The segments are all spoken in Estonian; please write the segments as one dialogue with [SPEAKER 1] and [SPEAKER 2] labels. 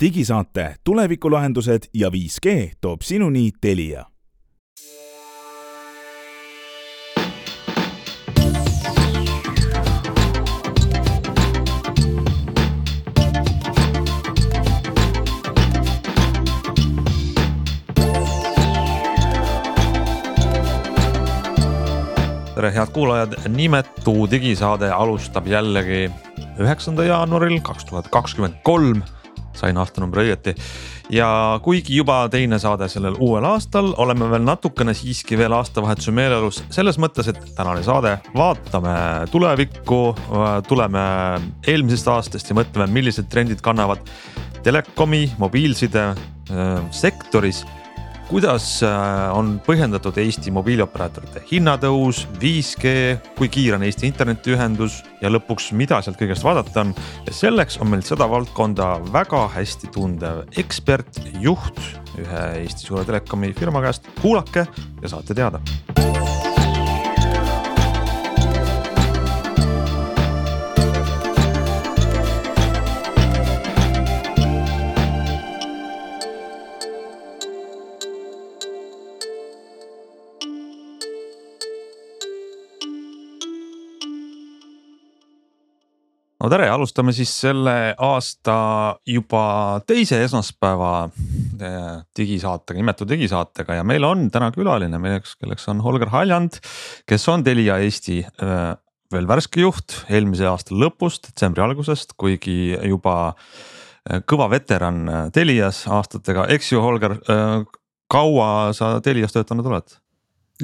[SPEAKER 1] digisaate Tulevikulahendused ja 5G toob sinuni Telia
[SPEAKER 2] tere, head kuulajad, nimetu digisaade alustab jällegi üheksanda jaanuaril kaks tuhat kakskümmend kolm. Sain aastanumbri õieti. Ja kuigi juba teine saade sellel uuel aastal, oleme veel natukene siiski veel aastavahetuse meeleolus selles mõttes, et tänane saade vaatame tulevikku, tuleme eelmisest aastast ja mõtleme, millised trendid kannavad telekomi, mobiilside äh, sektoris kuidas äh, on põhjendatud Eesti mobiilioperaatorite hinnatõus, 5G, kui kiire on Eesti internetiühendus ja lõpuks, mida sealt kõigest vaadata on. ja selleks on meil seda valdkonda väga hästi tundev ekspert, juht ühe Eesti suure telekomi firma käest, kuulake ja saate teada no tere, alustame siis selle aasta juba teise esmaspäeva eh, digisaatega, nimetud digisaatega. Ja meil on täna külaline, milleks, kelleks on Holger Haljand, kes on Telia Eesti eh, veel värske juht eelmise aasta lõpust, detsembri algusest, kuigi juba eh, kõva veteran Telias aastatega, eks ju, Holger, kaua sa Telias töötanud oled?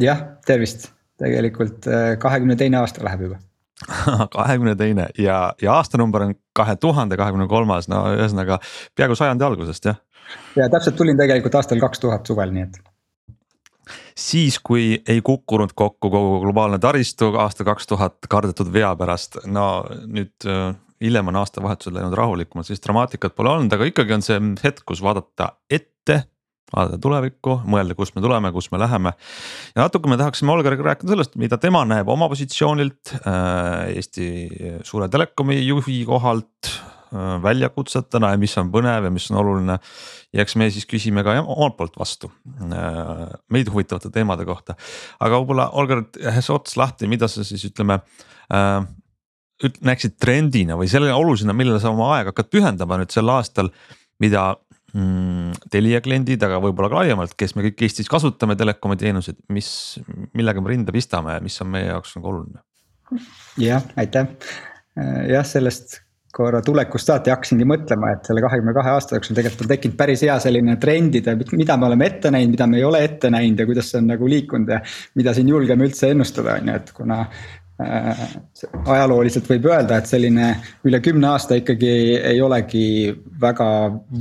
[SPEAKER 3] jah, tervist, tegelikult kahekümne teine aasta läheb juba
[SPEAKER 2] kahekümne teine ja, ja aastanumber on kahe tuhande kahekümne kolmas, no ühesõnaga peaaegu sajandi algusest jah.
[SPEAKER 3] ja täpselt tulin tegelikult aastal kaks tuhat suvel, nii et.
[SPEAKER 2] siis, kui ei kukkunud kokku kogu globaalne taristu aasta kaks tuhat kardetud vea pärast, no nüüd äh, hiljem on aastavahetusel läinud rahulikumalt, siis dramaatikat pole olnud, aga ikkagi on see hetk, kus vaadata ette vaadata tulevikku, mõelda, kust me tuleme, kus me läheme. ja natuke me tahaksime Olgariga rääkida sellest, mida tema näeb oma positsioonilt äh, Eesti suure telekomi juhi kohalt äh, väljakutsetena ja mis on põnev ja mis on oluline. ja eks me siis küsime ka omalt poolt vastu äh, meid huvitavate teemade kohta, aga võib-olla Olgar, tehes ots lahti, mida sa siis ütleme äh, näeksid trendina või selle olulisena, millele sa oma aega hakkad pühendama nüüd sel aastal, mida Telia kliendid, aga võib-olla ka laiemalt, kes me kõik Eestis kasutame telekomi teenuseid, mis, millega me rinda pistame ja mis on meie jaoks nagu oluline?
[SPEAKER 3] jah, aitäh, jah, sellest korra tulekust saati hakkasingi mõtlema, et selle kahekümne kahe aasta jooksul tegelikult on tekkinud päris hea selline trendide, mida me oleme ette näinud, mida me ei ole ette näinud ja kuidas see on nagu liikunud ja. mida siin julgeme üldse ennustada, on ju, et kuna ajalooliselt võib öelda, et selline üle kümne aasta ikkagi ei olegi väga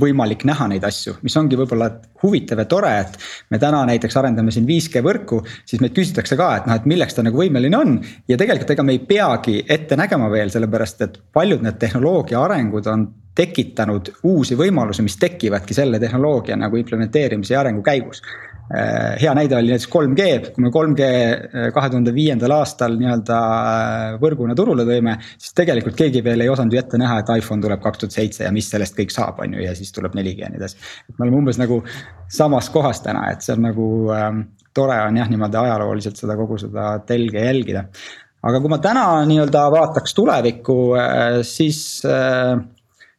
[SPEAKER 3] võimalik näha neid asju, mis ongi võib-olla huvitav ja tore, et. me täna näiteks arendame siin 5G võrku, siis meid küsitakse ka, et noh, et milleks ta nagu võimeline on. ja tegelikult ega me ei peagi ette nägema veel, sellepärast et paljud need tehnoloogia arengud on tekitanud uusi võimalusi, mis tekivadki selle tehnoloogia nagu implementeerimise ja arengu käigus. Äh, hea näide oli näiteks 3G, kui me 3G äh, kahe tuhande viiendal aastal nii-öelda äh, võrguna turule tõime. siis tegelikult keegi veel ei osanud ju ette näha, et iPhone tuleb kaks tuhat seitse ja mis sellest kõik saab, on ju, ja siis tuleb 4G ja nii edasi. me oleme umbes nagu samas kohas täna, et see on nagu ähm, tore on jah, niimoodi ajalooliselt seda kogu seda telge jälgida. aga kui ma täna nii-öelda vaataks tulevikku, siis äh,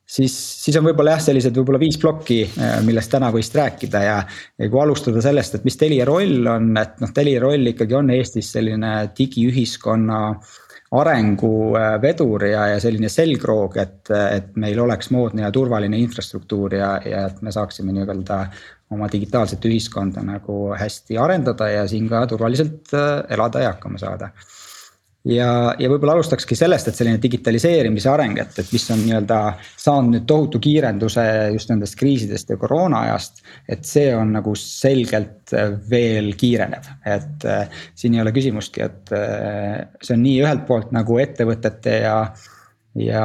[SPEAKER 3] siis, siis on võib-olla jah, sellised võib-olla viis plokki, äh, millest täna võiks rääkida ja. ja kui alustada sellest, et mis Telia roll on, et noh, Telia roll ikkagi on Eestis selline digiühiskonna arenguvedur äh, ja, ja selline selgroog, et, et meil oleks moodne ja turvaline infrastruktuur ja, ja et me saaksime nii-öelda oma digitaalset ühiskonda nagu hästi arendada ja siin ka turvaliselt äh, elada ja hakkama saada ja, ja võib-olla alustakski sellest, et selline digitaliseerimise areng, et, et mis on nii-öelda saanud nüüd tohutu kiirenduse just nendest kriisidest ja koroona ajast. et see on nagu selgelt veel kiirenev, et äh, siin ei ole küsimustki, et äh, see on nii ühelt poolt nagu ettevõtete ja ja,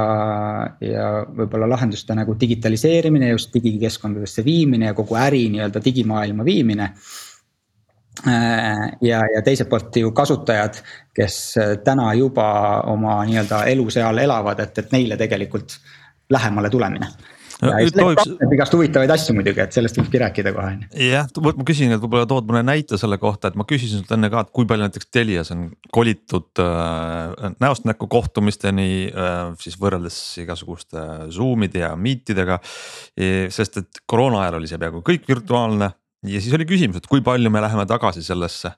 [SPEAKER 3] ja võib-olla lahenduste nagu digitaliseerimine, just digikeskkondadesse viimine ja kogu äri nii-öelda digimaailma viimine Äh, ja, ja teiselt poolt ju kasutajad, kes äh, täna juba oma nii-öelda elu seal elavad, et, et neile tegelikult lähemale tulemine Tohiks... igast huvitavaid asju muidugi, et sellest võibki rääkida kohe on
[SPEAKER 2] ju. jah, vot ma küsin, et võib-olla tood mõne näite selle kohta, et ma küsisin sult enne ka, et kui palju näiteks Telias on kolitud äh, näost näkku kohtumisteni äh, siis võrreldes igasuguste Zoom'ide ja Meet idega e,. sest et koroona ajal oli see peaaegu kõik virtuaalne ja siis oli küsimus, et kui palju me läheme tagasi sellesse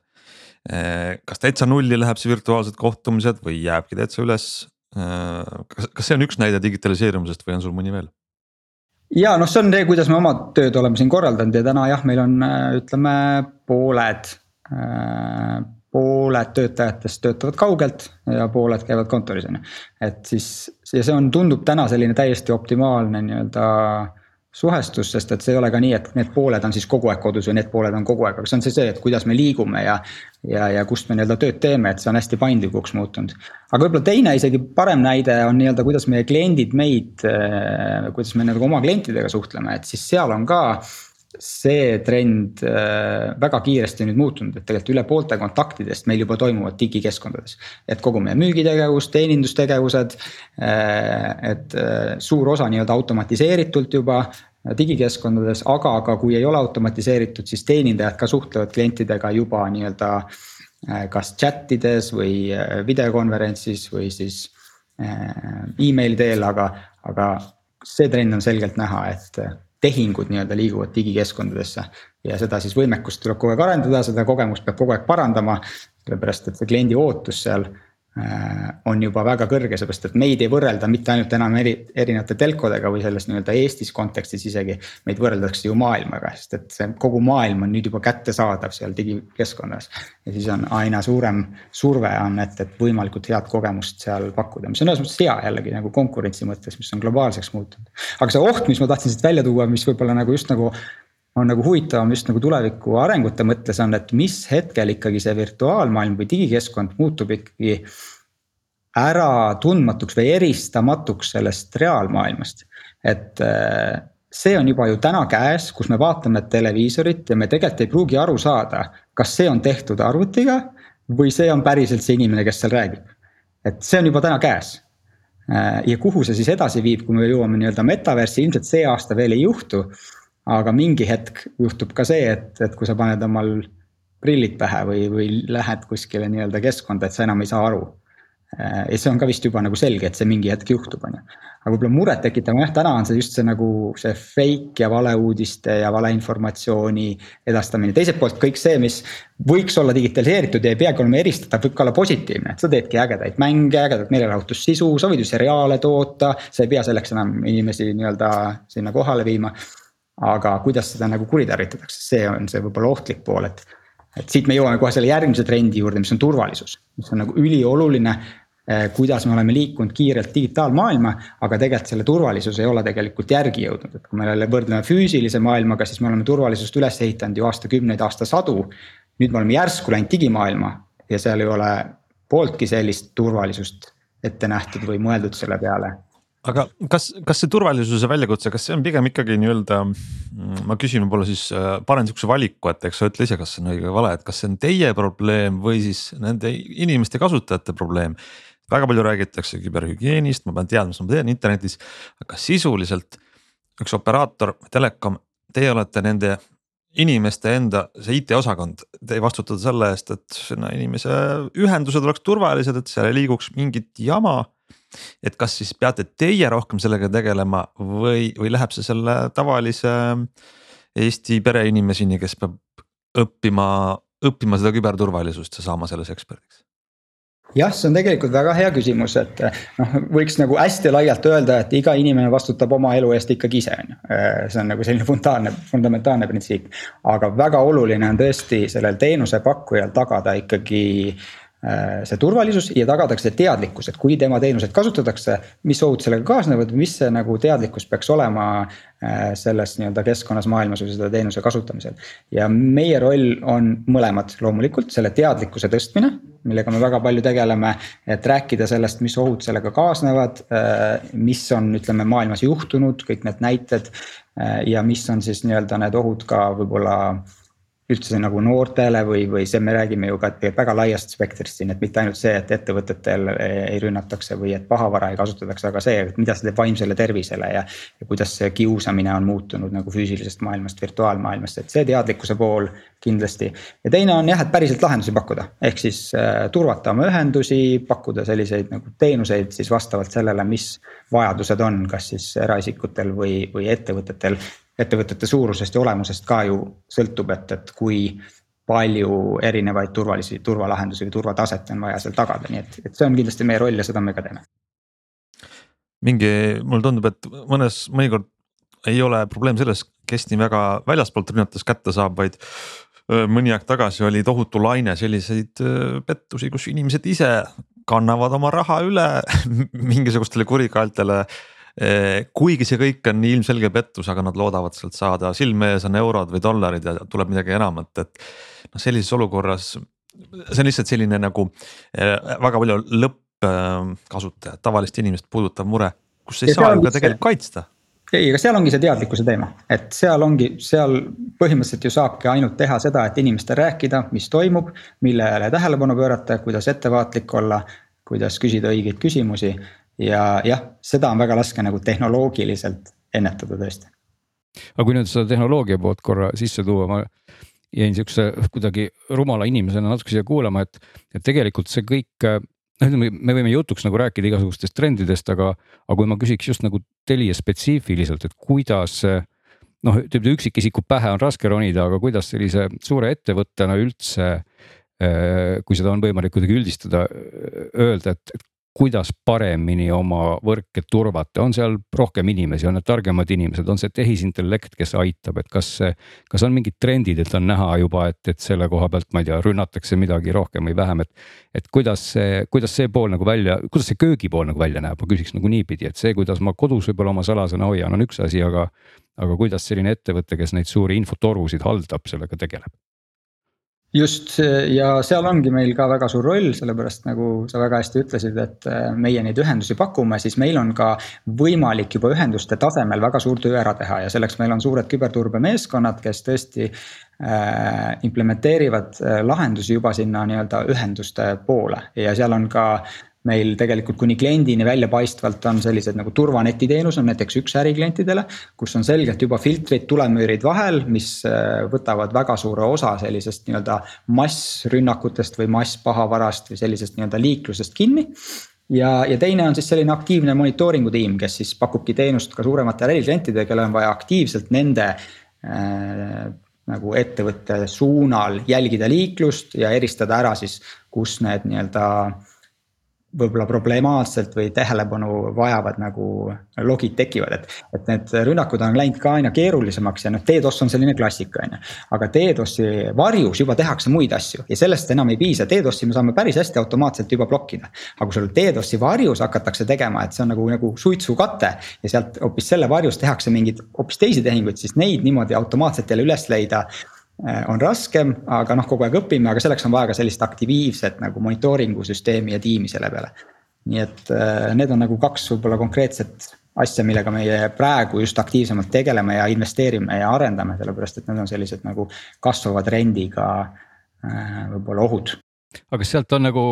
[SPEAKER 2] e,. kas täitsa nulli läheb see virtuaalsed kohtumised või jääbki täitsa üles Äh, kas, kas see on üks näide digitaliseerumisest või on sul mõni veel?
[SPEAKER 3] ja noh, see on see, kuidas me oma tööd oleme siin korraldanud ja täna jah, meil on äh, ütleme pooled äh,. pooled töötajatest töötavad kaugelt ja pooled käivad kontoris on ju, et siis ja see on, tundub täna selline täiesti optimaalne nii-öelda suhestus, sest et see ei ole ka nii, et need pooled on siis kogu aeg kodus või need pooled on kogu aeg, aga see on see, see, et kuidas me liigume ja. ja, ja kust me nii-öelda tööd teeme, et see on hästi paindlikuks muutunud. aga võib-olla teine isegi parem näide on nii-öelda, kuidas meie kliendid meid, kuidas me nagu oma klientidega suhtleme, et siis seal on ka see trend äh, väga kiiresti nüüd muutunud, et tegelikult üle poolte kontaktidest meil juba toimuvad digikeskkondades. et kogu meie müügitegevus, teenindustegevused, äh, et suur osa nii-öelda automatiseeritult juba digikeskkondades, aga ka kui ei ole automatiseeritud, siis teenindajad ka suhtlevad klientidega juba nii-öelda äh, kas chat ides või äh, videokonverentsis või siis äh, emaili teel, aga, aga see trend on selgelt näha, et tehingud nii-öelda liiguvad digikeskkondadesse. ja seda siis võimekust tuleb kogu aeg arendada, seda kogemust peab kogu aeg parandama, sellepärast et see kliendi ootus seal on juba väga kõrge, seepärast et meid ei võrrelda mitte ainult enam eri, erinevate telkodega või selles nii-öelda Eestis kontekstis isegi. meid võrreldakse ju maailmaga, sest et see kogu maailm on nüüd juba kättesaadav seal digikeskkonnas. ja siis on aina suurem surve on, et, et võimalikult head kogemust seal pakkuda, mis on ühes mõttes hea jällegi nagu konkurentsi mõttes, mis on globaalseks muutunud. aga see oht, mis ma tahtsin siit välja tuua, mis võib-olla nagu just nagu on nagu huvitavam just nagu tuleviku arengute mõttes on, et mis hetkel ikkagi see virtuaalmaailm või digikeskkond muutub ikkagi äratundmatuks või eristamatuks sellest reaalmaailmast. et äh, see on juba ju täna käes, kus me vaatame televiisorit ja me tegelikult ei pruugi aru saada, kas see on tehtud arvutiga või see on päriselt see inimene, kes seal räägib. et see on juba täna käes. Äh, ja kuhu see siis edasi viib, kui me jõuame nii-öelda metaversi, ilmselt see aasta veel ei juhtu aga mingi hetk juhtub ka see, et, et kui sa paned omal prillid pähe või, või lähed kuskile nii-öelda keskkonda, et sa enam ei saa aru. ja see on ka vist juba nagu selge, et see mingi hetk juhtub, on ju. aga võib-olla murettekitav jah, täna on see just see nagu see fake ja valeuudiste ja valeinformatsiooni edastamine. teiselt poolt kõik see, mis võiks olla digitaliseeritud ja ei peagi olema eristatav, võib ka olla positiivne, et sa teedki ägedaid mänge, ägedat meelelahutussisu, sa võid ju seriaale toota. sa ei pea selleks enam inimesi nii-öelda sinna kohale viima aga kuidas seda nagu kuritarvitatakse, see on see võib-olla ohtlik pool, et. et siit me jõuame kohe selle järgmise trendi juurde, mis on turvalisus, mis on nagu ülioluline eh,. kuidas me oleme liikunud kiirelt digitaalmaailma, aga tegelikult selle turvalisus ei ole tegelikult järgi jõudnud, et kui me jälle võrdleme füüsilise maailmaga, siis me oleme turvalisust üles ehitanud ju aastakümneid, aastasadu. nüüd me oleme järsku läinud digimaailma ja seal ei ole pooltki sellist turvalisust ette nähtud või mõeldud selle peale
[SPEAKER 2] aga kas, kas see turvalisuse väljakutse, kas see on pigem ikkagi nii-öelda, mm, ma küsin võib-olla siis äh, panen sihukese valiku, et eks sa ütle ise, kas see on õige või vale, et kas see on teie probleem või siis nende inimeste kasutajate probleem. väga palju räägitakse küberhügieenist, ma pean teadma, mis ma teen internetis, aga sisuliselt üks operaator, telekom, teie olete nende inimeste enda, see IT-osakond, te vastutate selle eest, et sinna inimese ühendused oleks turvalised, et seal ei liiguks mingit jama et kas siis peate teie rohkem sellega tegelema või, või läheb see selle tavalise Eesti pereinimeseni, kes peab õppima, õppima seda küberturvalisust ja saama selles eksperdiks?
[SPEAKER 3] jah, see on tegelikult väga hea küsimus, et noh, võiks nagu hästi laialt öelda, et iga inimene vastutab oma elu eest ikkagi ise, on ju. see on nagu selline fundamentaalne, fundamentaalne printsiip. aga väga oluline on tõesti sellel teenusepakkujal tagada ikkagi Äh, see turvalisus ja tagatakse teadlikkus, et kui tema teenuseid kasutatakse, mis ohud sellega kaasnevad, mis see nagu teadlikkus peaks olema äh, selles nii-öelda keskkonnas, maailmas või seda teenuse kasutamisel. ja meie roll on mõlemad loomulikult selle teadlikkuse tõstmine, millega me väga palju tegeleme, et rääkida sellest, mis ohud sellega kaasnevad, äh, mis on, ütleme maailmas juhtunud, kõik need näited ja mis on siis nii-öelda need ohud ka võib-olla üldse nagu noortele või, või see, me räägime ju ka väga laiast spektrist siin, et mitte ainult see, et ettevõtetel ei rünnatakse või et pahavara ei kasutataks, aga see, et mida see teeb vaimsele tervisele ja. ja kuidas see kiusamine on muutunud nagu füüsilisest maailmast virtuaalmaailmasse, et see teadlikkuse pool kindlasti. ja teine on jah, et päriselt lahendusi pakkuda, ehk siis äh, turvata oma ühendusi, pakkuda selliseid nagu teenuseid siis vastavalt sellele, mis vajadused on, kas siis eraisikutel või, või ettevõtetel ettevõtete suurusest ja olemusest ka ju sõltub, et, et kui palju erinevaid turvalisi turvalahendusi või turvataset on vaja seal tagada, nii et, et see on kindlasti meie roll ja seda me ka teeme.
[SPEAKER 2] mingi, mulle tundub, et mõnes, mõnikord ei ole probleem selles, kes nii väga väljaspoolt rünnates kätte saab, vaid mõni aeg tagasi oli tohutu laine selliseid pettusi, kus inimesed ise kannavad oma raha üle mingisugustele kurikaeltele kuigi see kõik on ilmselge pettus, aga nad loodavad sealt saada, silme ees on eurod või dollarid ja tuleb midagi enamat, et. noh, sellises olukorras, see on lihtsalt selline nagu eh, väga palju lõppkasutajat, tavalist inimest puudutav mure, kus ei ja saa ju ka tegelikult kaitsta
[SPEAKER 3] ei, aga seal ongi see teadlikkuse teema, et seal ongi, seal põhimõtteliselt ju saabki ainult teha seda, et inimestele rääkida, mis toimub, millele tähelepanu pöörata, kuidas ettevaatlik olla, kuidas küsida õigeid küsimusi ja jah, seda on väga raske nagu tehnoloogiliselt ennetada tõesti.
[SPEAKER 4] aga kui nüüd seda tehnoloogia poolt korra sisse tuua, ma jäin siukse kuidagi rumala inimesena natuke siia kuulama, et, et tegelikult see kõik noh, ütleme, me võime jutuks nagu rääkida igasugustest trendidest, aga, aga kui ma küsiks just nagu Telia spetsiifiliselt, et kuidas noh, ütleme üksikisiku pähe on raske ronida, aga kuidas sellise suure ettevõttena üldse äh, kui seda on võimalik kuidagi üldistada, öelda, et kuidas paremini oma võrke turvata, on seal rohkem inimesi, on need targemad inimesed, on see tehisintellekt, kes aitab, et kas kas on mingid trendid, et on näha juba, et, et selle koha pealt, ma ei tea, rünnatakse midagi rohkem või vähem, et. et kuidas see, kuidas see pool nagu välja, kuidas see köögipool nagu välja näeb, ma küsiks nagu niipidi, et see, kuidas ma kodus võib-olla oma salasõna hoian, on üks asi, aga. aga kuidas selline ettevõte, kes neid suuri infotorusid haldab, sellega tegeleb?
[SPEAKER 3] Just ja seal ongi meil ka väga suur roll, sellepärast nagu sa väga hästi ütlesid, et äh, meie neid ühendusi pakume, siis meil on ka võimalik juba ühenduste tasemel väga suur töö ära teha ja selleks meil on suured küberturbemeeskonnad, kes tõesti äh, implementeerivad lahendusi juba sinna nii-öelda ühenduste poole. Ja seal on ka meil tegelikult kuni kliendini väljapaistvalt on sellised nagu turvaneti teenus on näiteks üks äriklientidele. kus on selgelt juba filtrid, tulemüürid vahel, mis äh, võtavad väga suure osa sellisest nii-öelda massrünnakutest või masspahavarast või sellisest nii-öelda liiklusest kinni ja, ja teine on siis selline aktiivne monitooringu tiim, kes siis pakubki teenust ka suurematele äriklientidele, kellel on vaja aktiivselt nende äh, nagu ettevõtte suunal jälgida liiklust ja eristada ära siis, kus need nii-öelda äh, võib-olla problemaatselt või tähelepanu vajavad nagu logid tekivad, et. et need rünnakud on läinud ka aina keerulisemaks ja noh, DDoS on selline klassika, on ju. aga DDoS-i varjus juba tehakse muid asju ja sellest enam ei piisa, DDoS-i me saame päris hästi automaatselt juba blokkida. aga kui sul DDoS-i varjus hakatakse tegema, et see on nagu, nagu suitsukate ja sealt hoopis selle varjus tehakse mingeid hoopis teisi tehinguid, siis neid niimoodi automaatselt jälle üles leida on raskem, aga noh, kogu aeg õpime, aga selleks on vaja ka sellist aktiivset nagu monitooringu süsteemi ja tiimi selle peale. nii et äh, need on nagu kaks võib-olla konkreetset asja, millega meie praegu just aktiivsemalt tegeleme ja investeerime ja arendame, sellepärast et need on sellised nagu kasvava trendiga äh, võib-olla ohud
[SPEAKER 4] aga kas sealt on nagu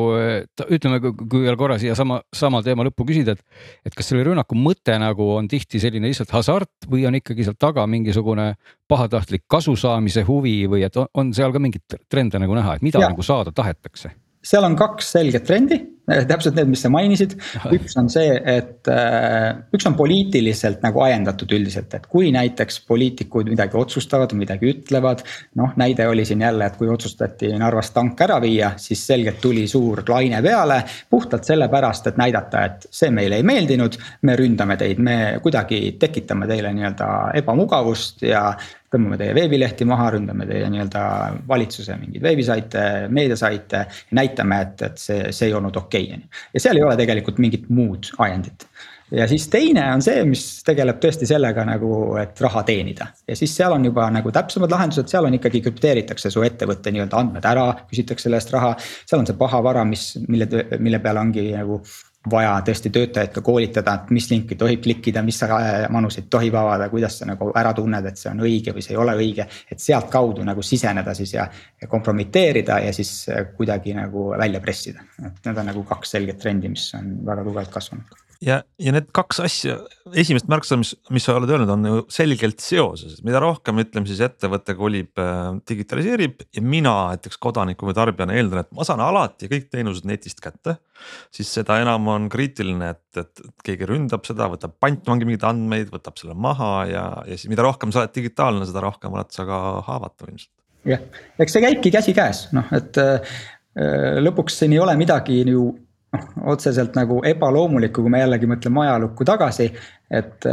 [SPEAKER 4] ütleme, kui veel korra siia sama, sama teema lõppu küsida, et, et kas selle rünnaku mõte nagu on tihti selline lihtsalt hasart või on ikkagi seal taga mingisugune pahatahtlik kasu saamise huvi või et on, on seal ka mingeid trende nagu näha, et mida ja. nagu saada tahetakse?
[SPEAKER 3] seal on kaks selget trendi, täpselt need, mis sa mainisid. üks on see, et äh, üks on poliitiliselt nagu ajendatud üldiselt, et kui näiteks poliitikud midagi otsustavad, midagi ütlevad. noh, näide oli siin jälle, et kui otsustati Narvas tank ära viia, siis selgelt tuli suur laine peale. puhtalt sellepärast, et näidata, et see meile ei meeldinud, me ründame teid, me kuidagi tekitame teile nii-öelda ebamugavust ja tõmbame teie veebilehti maha, ründame teie nii-öelda valitsuse mingeid veebisaite, meediasaite. näitame, et, et see, see ei olnud okei okay,, on ju. ja seal ei ole tegelikult mingit muud ajendit ja siis teine on see, mis tegeleb tõesti sellega nagu, et raha teenida. ja siis seal on juba nagu täpsemad lahendused, seal on ikkagi krüpteeritakse su ettevõtte nii-öelda andmed ära, küsitakse selle eest raha. seal on see paha vara, mis, mille, mille peale ongi nagu vaja tõesti töötajaid ka koolitada, et mis linki tohib klikkida, mis manuseid tohib avada, kuidas sa nagu ära tunned, et see on õige või see ei ole õige. et sealtkaudu nagu siseneda siis ja, ja kompromiteerida ja siis kuidagi nagu välja pressida, et need on nagu kaks selget trendi, mis on väga tugevalt kasvanud
[SPEAKER 2] ja, ja need kaks asja, esimest märksõna, mis, mis sa oled öelnud, on ju selgelt seoses, mida rohkem ütleme siis ettevõte kolib äh,, digitaliseerib ja mina näiteks kodaniku või tarbijana eeldan, et ma saan alati kõik teenused netist kätte. Siis seda enam on kriitiline, et, et keegi ründab seda, võtab pantvangi mingeid andmeid, võtab selle maha ja, ja siis mida rohkem sa oled digitaalne, seda rohkem oled sa ka haavatav ilmselt.
[SPEAKER 3] jah, eks see käibki käsikäes, noh et äh, lõpuks siin ei ole midagi ju noh, otseselt nagu ebaloomulikku, kui me jällegi mõtleme ajalukku tagasi. et,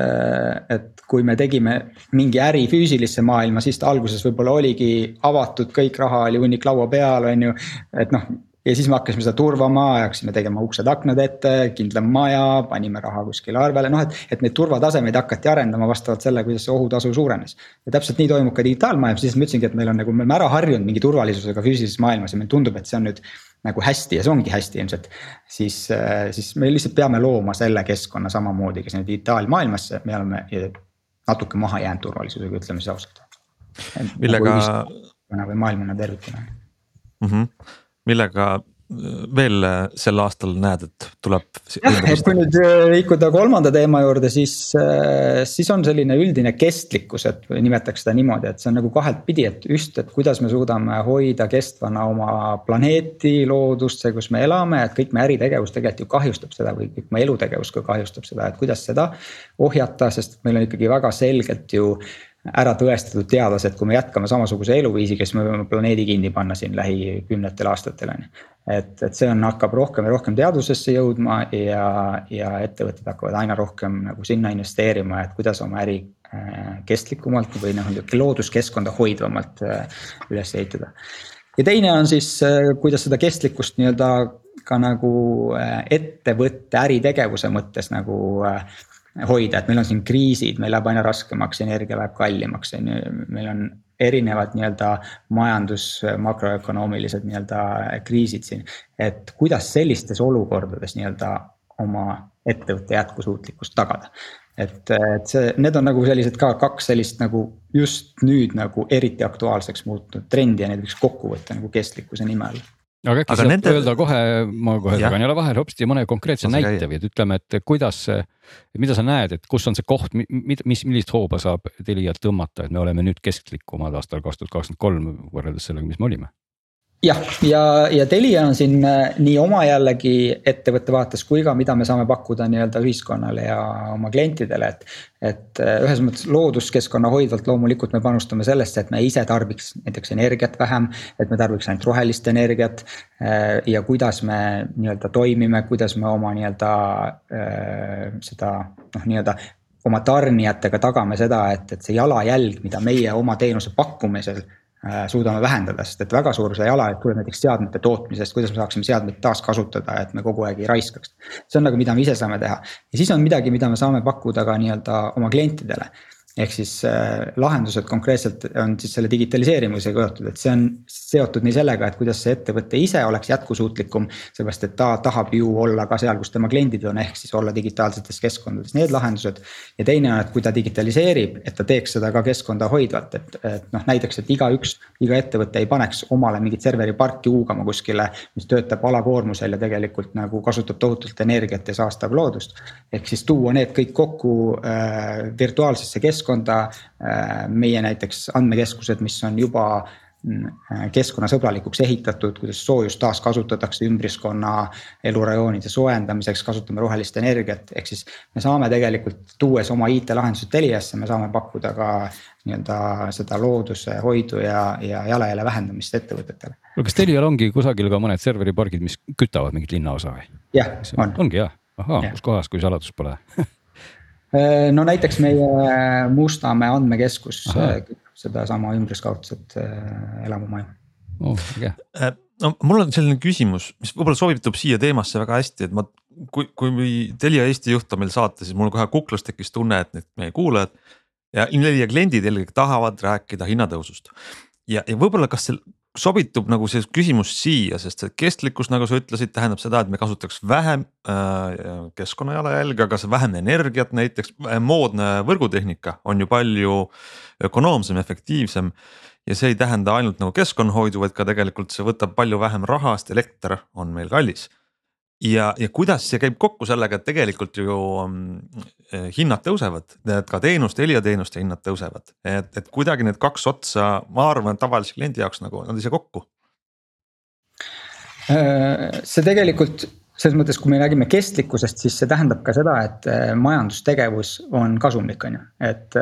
[SPEAKER 3] et kui me tegime mingi äri füüsilisse maailma, siis ta alguses võib-olla oligi avatud, kõik raha oli hunnik laua peal, on ju, et noh ja siis me hakkasime seda turvama, hakkasime tegema uksed-aknad ette, kindlam maja, panime raha kuskile arvele, noh et, et neid turvatasemeid hakati arendama vastavalt selle, kuidas see ohutasu suurenes. ja täpselt nii toimub ka digitaalmaailmas, siis ma ütlesingi, et meil on nagu, me oleme ära harjunud mingi turvalisusega füüsilises maailmas ja meile tundub, et see on nüüd nagu hästi ja see ongi hästi ilmselt. siis, siis me lihtsalt peame looma selle keskkonna samamoodi ka sinna digitaalmaailmasse, me oleme natuke maha jäänud turvalisusega, ütleme siis ausalt.
[SPEAKER 2] millega.
[SPEAKER 3] Nagu või maailmana tervikuna
[SPEAKER 2] mm. -hmm. Millega veel äh, sel aastal näed, et tuleb?
[SPEAKER 3] jah, et kui nüüd äh, liikuda kolmanda teema juurde, siis, äh, siis on selline üldine kestlikkus, et nimetaks seda niimoodi, et see on nagu kahelt pidi, et just, et kuidas me suudame hoida kestvana oma planeeti, loodust, see, kus me elame, et kõik meie äritegevus tegelikult ju kahjustab seda või kõik meie elutegevus ka kahjustab seda, et kuidas seda ohjata, sest meil on ikkagi väga selgelt ju ära tõestatud teadlased, kui me jätkame samasuguse eluviisiga, siis me võime planeedi kinni panna siin lähikümnetel aastatel on ju. et, et see on, hakkab rohkem ja rohkem teadusesse jõudma ja, ja ettevõtted hakkavad aina rohkem nagu sinna investeerima, et kuidas oma äri äh, kestlikumalt või noh, looduskeskkonda hoidvamalt äh, üles ehitada. ja teine on siis, äh, kuidas seda kestlikkust nii-öelda ka nagu ettevõtte äritegevuse mõttes nagu äh, hoida, et meil on siin kriisid, meil läheb aina raskemaks, energia läheb kallimaks, on ju, meil on erinevad nii-öelda majandus, makroökonoomilised nii-öelda kriisid siin. et kuidas sellistes olukordades nii-öelda oma ettevõtte jätkusuutlikkust tagada. et, et see, need on nagu sellised ka kaks sellist nagu just nüüd nagu eriti aktuaalseks muutunud trendi ja need võiks kokku võtta nagu kestlikkuse nime all
[SPEAKER 4] aga äkki saab nende... öelda kohe, ma kohe segan jälle vahele hopsti mõne konkreetse Lase näite või et ütleme, et kuidas, mida sa näed, et kus on see koht, mis, millist hooba saab Telialt tõmmata, et me oleme nüüd kesklikumad aastal kaks tuhat kakskümmend kolm võrreldes sellega, mis me olime
[SPEAKER 3] jah, ja, ja Telia on siin äh, nii oma jällegi ettevõtte vaates kui ka, mida me saame pakkuda nii-öelda ühiskonnale ja oma klientidele, et. et äh, ühes mõttes looduskeskkonna hoidvalt loomulikult me panustame sellesse, et me ise tarbiks näiteks energiat vähem. et me tarbiks ainult rohelist energiat äh, ja kuidas me nii-öelda toimime, kuidas me oma nii-öelda seda noh, nii-öelda oma tarnijatega tagame seda, et, et see jalajälg, mida meie oma teenuse pakkumisel suudame vähendada, sest et väga suur see jalajälg tuleb näiteks seadmete tootmisest, kuidas me saaksime seadmeid taaskasutada, et me kogu aeg ei raiskaks. see on nagu, mida me ise saame teha ja siis on midagi, mida me saame pakkuda ka nii-öelda oma klientidele ehk siis äh, lahendused konkreetselt on siis selle digitaliseerimisega seotud, et see on seotud nii sellega, et kuidas see ettevõte ise oleks jätkusuutlikum. seepärast, et ta tahab ju olla ka seal, kus tema kliendid on, ehk siis olla digitaalsetes keskkondades, need lahendused. ja teine on, et kui ta digitaliseerib, et ta teeks seda ka keskkonda hoidvalt, et, et noh, näiteks, et igaüks, iga ettevõte ei paneks omale mingit serveri parki huugama kuskile. mis töötab alakoormusel ja tegelikult nagu kasutab tohutult energiat ja saastab loodust. ehk siis tuua need kõik kokku äh, virtuaalsesse keskkonda keskkonda. Äh, meie näiteks andmekeskused, mis on juba mm, äh, keskkonnasõbralikuks ehitatud, kuidas soojust taaskasutatakse ümbruskonna elurajoonide soojendamiseks, kasutame rohelist energiat, ehk siis. me saame tegelikult, tuues oma IT-lahendused Teliasse, me saame pakkuda ka nii-öelda seda looduse hoidu ja, ja jalajälje vähendamist ettevõtetele.
[SPEAKER 4] kas Telial ongi kusagil ka mõned serveripargid, mis kütavad mingit linnaosa või?
[SPEAKER 3] jah, on.
[SPEAKER 4] ongi jah, ahaa, kus kohas, kui saladus pole
[SPEAKER 3] no näiteks meie Mustamäe andmekeskus äh, kütab sedasama ümberskaudset äh, elamumaju
[SPEAKER 2] oh,. Okay. no mul on selline küsimus, mis võib-olla sobitub siia teemasse väga hästi, et ma, kui, kui Telia Eesti juht on meil saates, siis mul kohe kuklas tekkis tunne, et need meie kuulajad ja Telia kliendid eelkõige tahavad rääkida hinnatõusust. ja, ja võib-olla, kas seal sobitub nagu see küsimus siia, sest et kestlikkus, nagu sa ütlesid, tähendab seda, et me kasutaks vähem äh, keskkonna jalajälge, aga see vähem energiat näiteks, moodne võrgutehnika on ju palju ökonoomsem, efektiivsem. ja see ei tähenda ainult nagu keskkonnahoidu, vaid ka tegelikult see võtab palju vähem raha, sest elekter on meil kallis ja, ja kuidas see käib kokku sellega, et tegelikult ju eh, hinnad tõusevad, et ka teenuste, Telia teenuste hinnad tõusevad, et, et kuidagi need kaks otsa, ma arvan, tavalise kliendi jaoks nagu nad ei saa kokku.
[SPEAKER 3] Äh, see tegelikult selles mõttes, kui me räägime kestlikkusest, siis see tähendab ka seda, et äh, majandustegevus on kasumlik, on ju, et.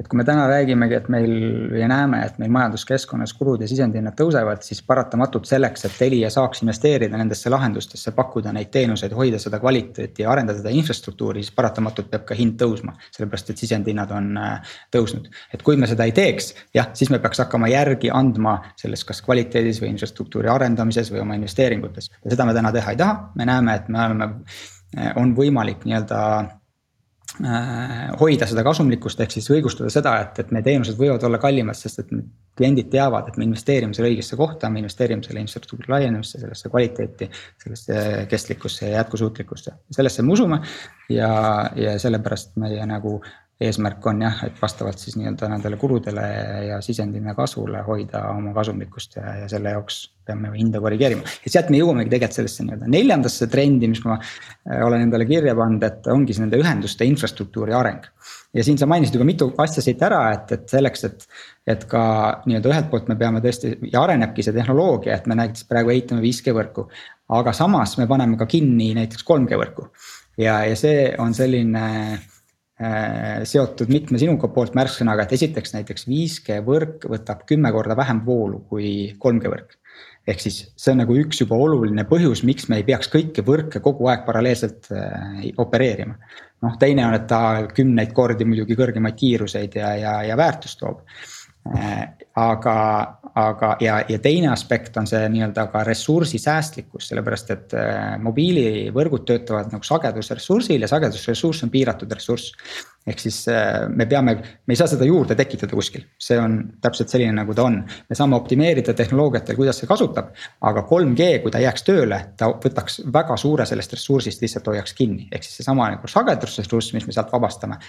[SPEAKER 3] Äh, et kui me täna räägimegi, et meil ja näeme, et meil majanduskeskkonnas kulud ja sisendhinnad tõusevad, siis paratamatult selleks, et Telia saaks investeerida nendesse lahendustesse, pakkuda neid teenuseid, hoida seda kvaliteeti ja arendada seda infrastruktuuri, siis paratamatult peab ka hind tõusma. sellepärast, et sisendhinnad on äh, tõusnud, et kui me seda ei teeks, jah, siis me peaks hakkama järgi andma selles kas kvaliteedis või infrastruktuuri arendamises või oma investeeringutes. ja seda me täna teha ei taha, me näeme, et me oleme, on võimalik nii-öelda Äh, hoida seda kasumlikkust, ehk siis õigustada seda, et, et meie teenused võivad olla kallimad, sest et kliendid teavad, et me investeerime selle õigesse kohta, me investeerime selle infrastruktuuri laienemisse, sellesse kvaliteeti, sellesse kestlikkusse ja jätkusuutlikkusse, sellesse me usume. ja, ja sellepärast meie nagu eesmärk on jah, et vastavalt siis nii-öelda nendele kuludele ja sisendina kasvule hoida oma kasumlikkust ja, ja selle jaoks peame hinda korrigeerima. ja sealt me jõuamegi tegelikult sellesse nii-öelda neljandasse trendi, mis ma äh, olen endale kirja pannud, et ongi see nende ühenduste infrastruktuuri areng. ja siin sa mainisid juba mitu asja siit ära, et, et selleks, et, et ka nii-öelda ühelt poolt me peame tõesti ja arenebki see tehnoloogia, et me näiteks praegu ehitame 5G võrku. aga samas me paneme ka kinni näiteks 3G võrku ja, ja see on selline seotud mitme sinuga poolt märksõnaga, et esiteks näiteks 5G võrk võtab kümme korda vähem voolu kui 3G võrk. ehk siis see on nagu üks juba oluline põhjus, miks me ei peaks kõiki võrke kogu aeg paralleelselt äh, opereerima. noh, teine on, et ta kümneid kordi muidugi kõrgemaid kiiruseid ja, ja, ja väärtust toob Äh, aga, aga ja, ja teine aspekt on see nii-öelda ka ressursisäästlikkus, sellepärast et äh, mobiilivõrgud töötavad nagu sagedusressursil ja sagedusressurss on piiratud ressurss. ehk siis äh, me peame, me ei saa seda juurde tekitada kuskil, see on täpselt selline, nagu ta on. me saame optimeerida tehnoloogiatel, kuidas see kasutab, aga 3G, kui ta jääks tööle, ta võtaks väga suure sellest ressursist lihtsalt hoiaks kinni, ehk siis seesama nagu sagedusressurss, mis me sealt vabastame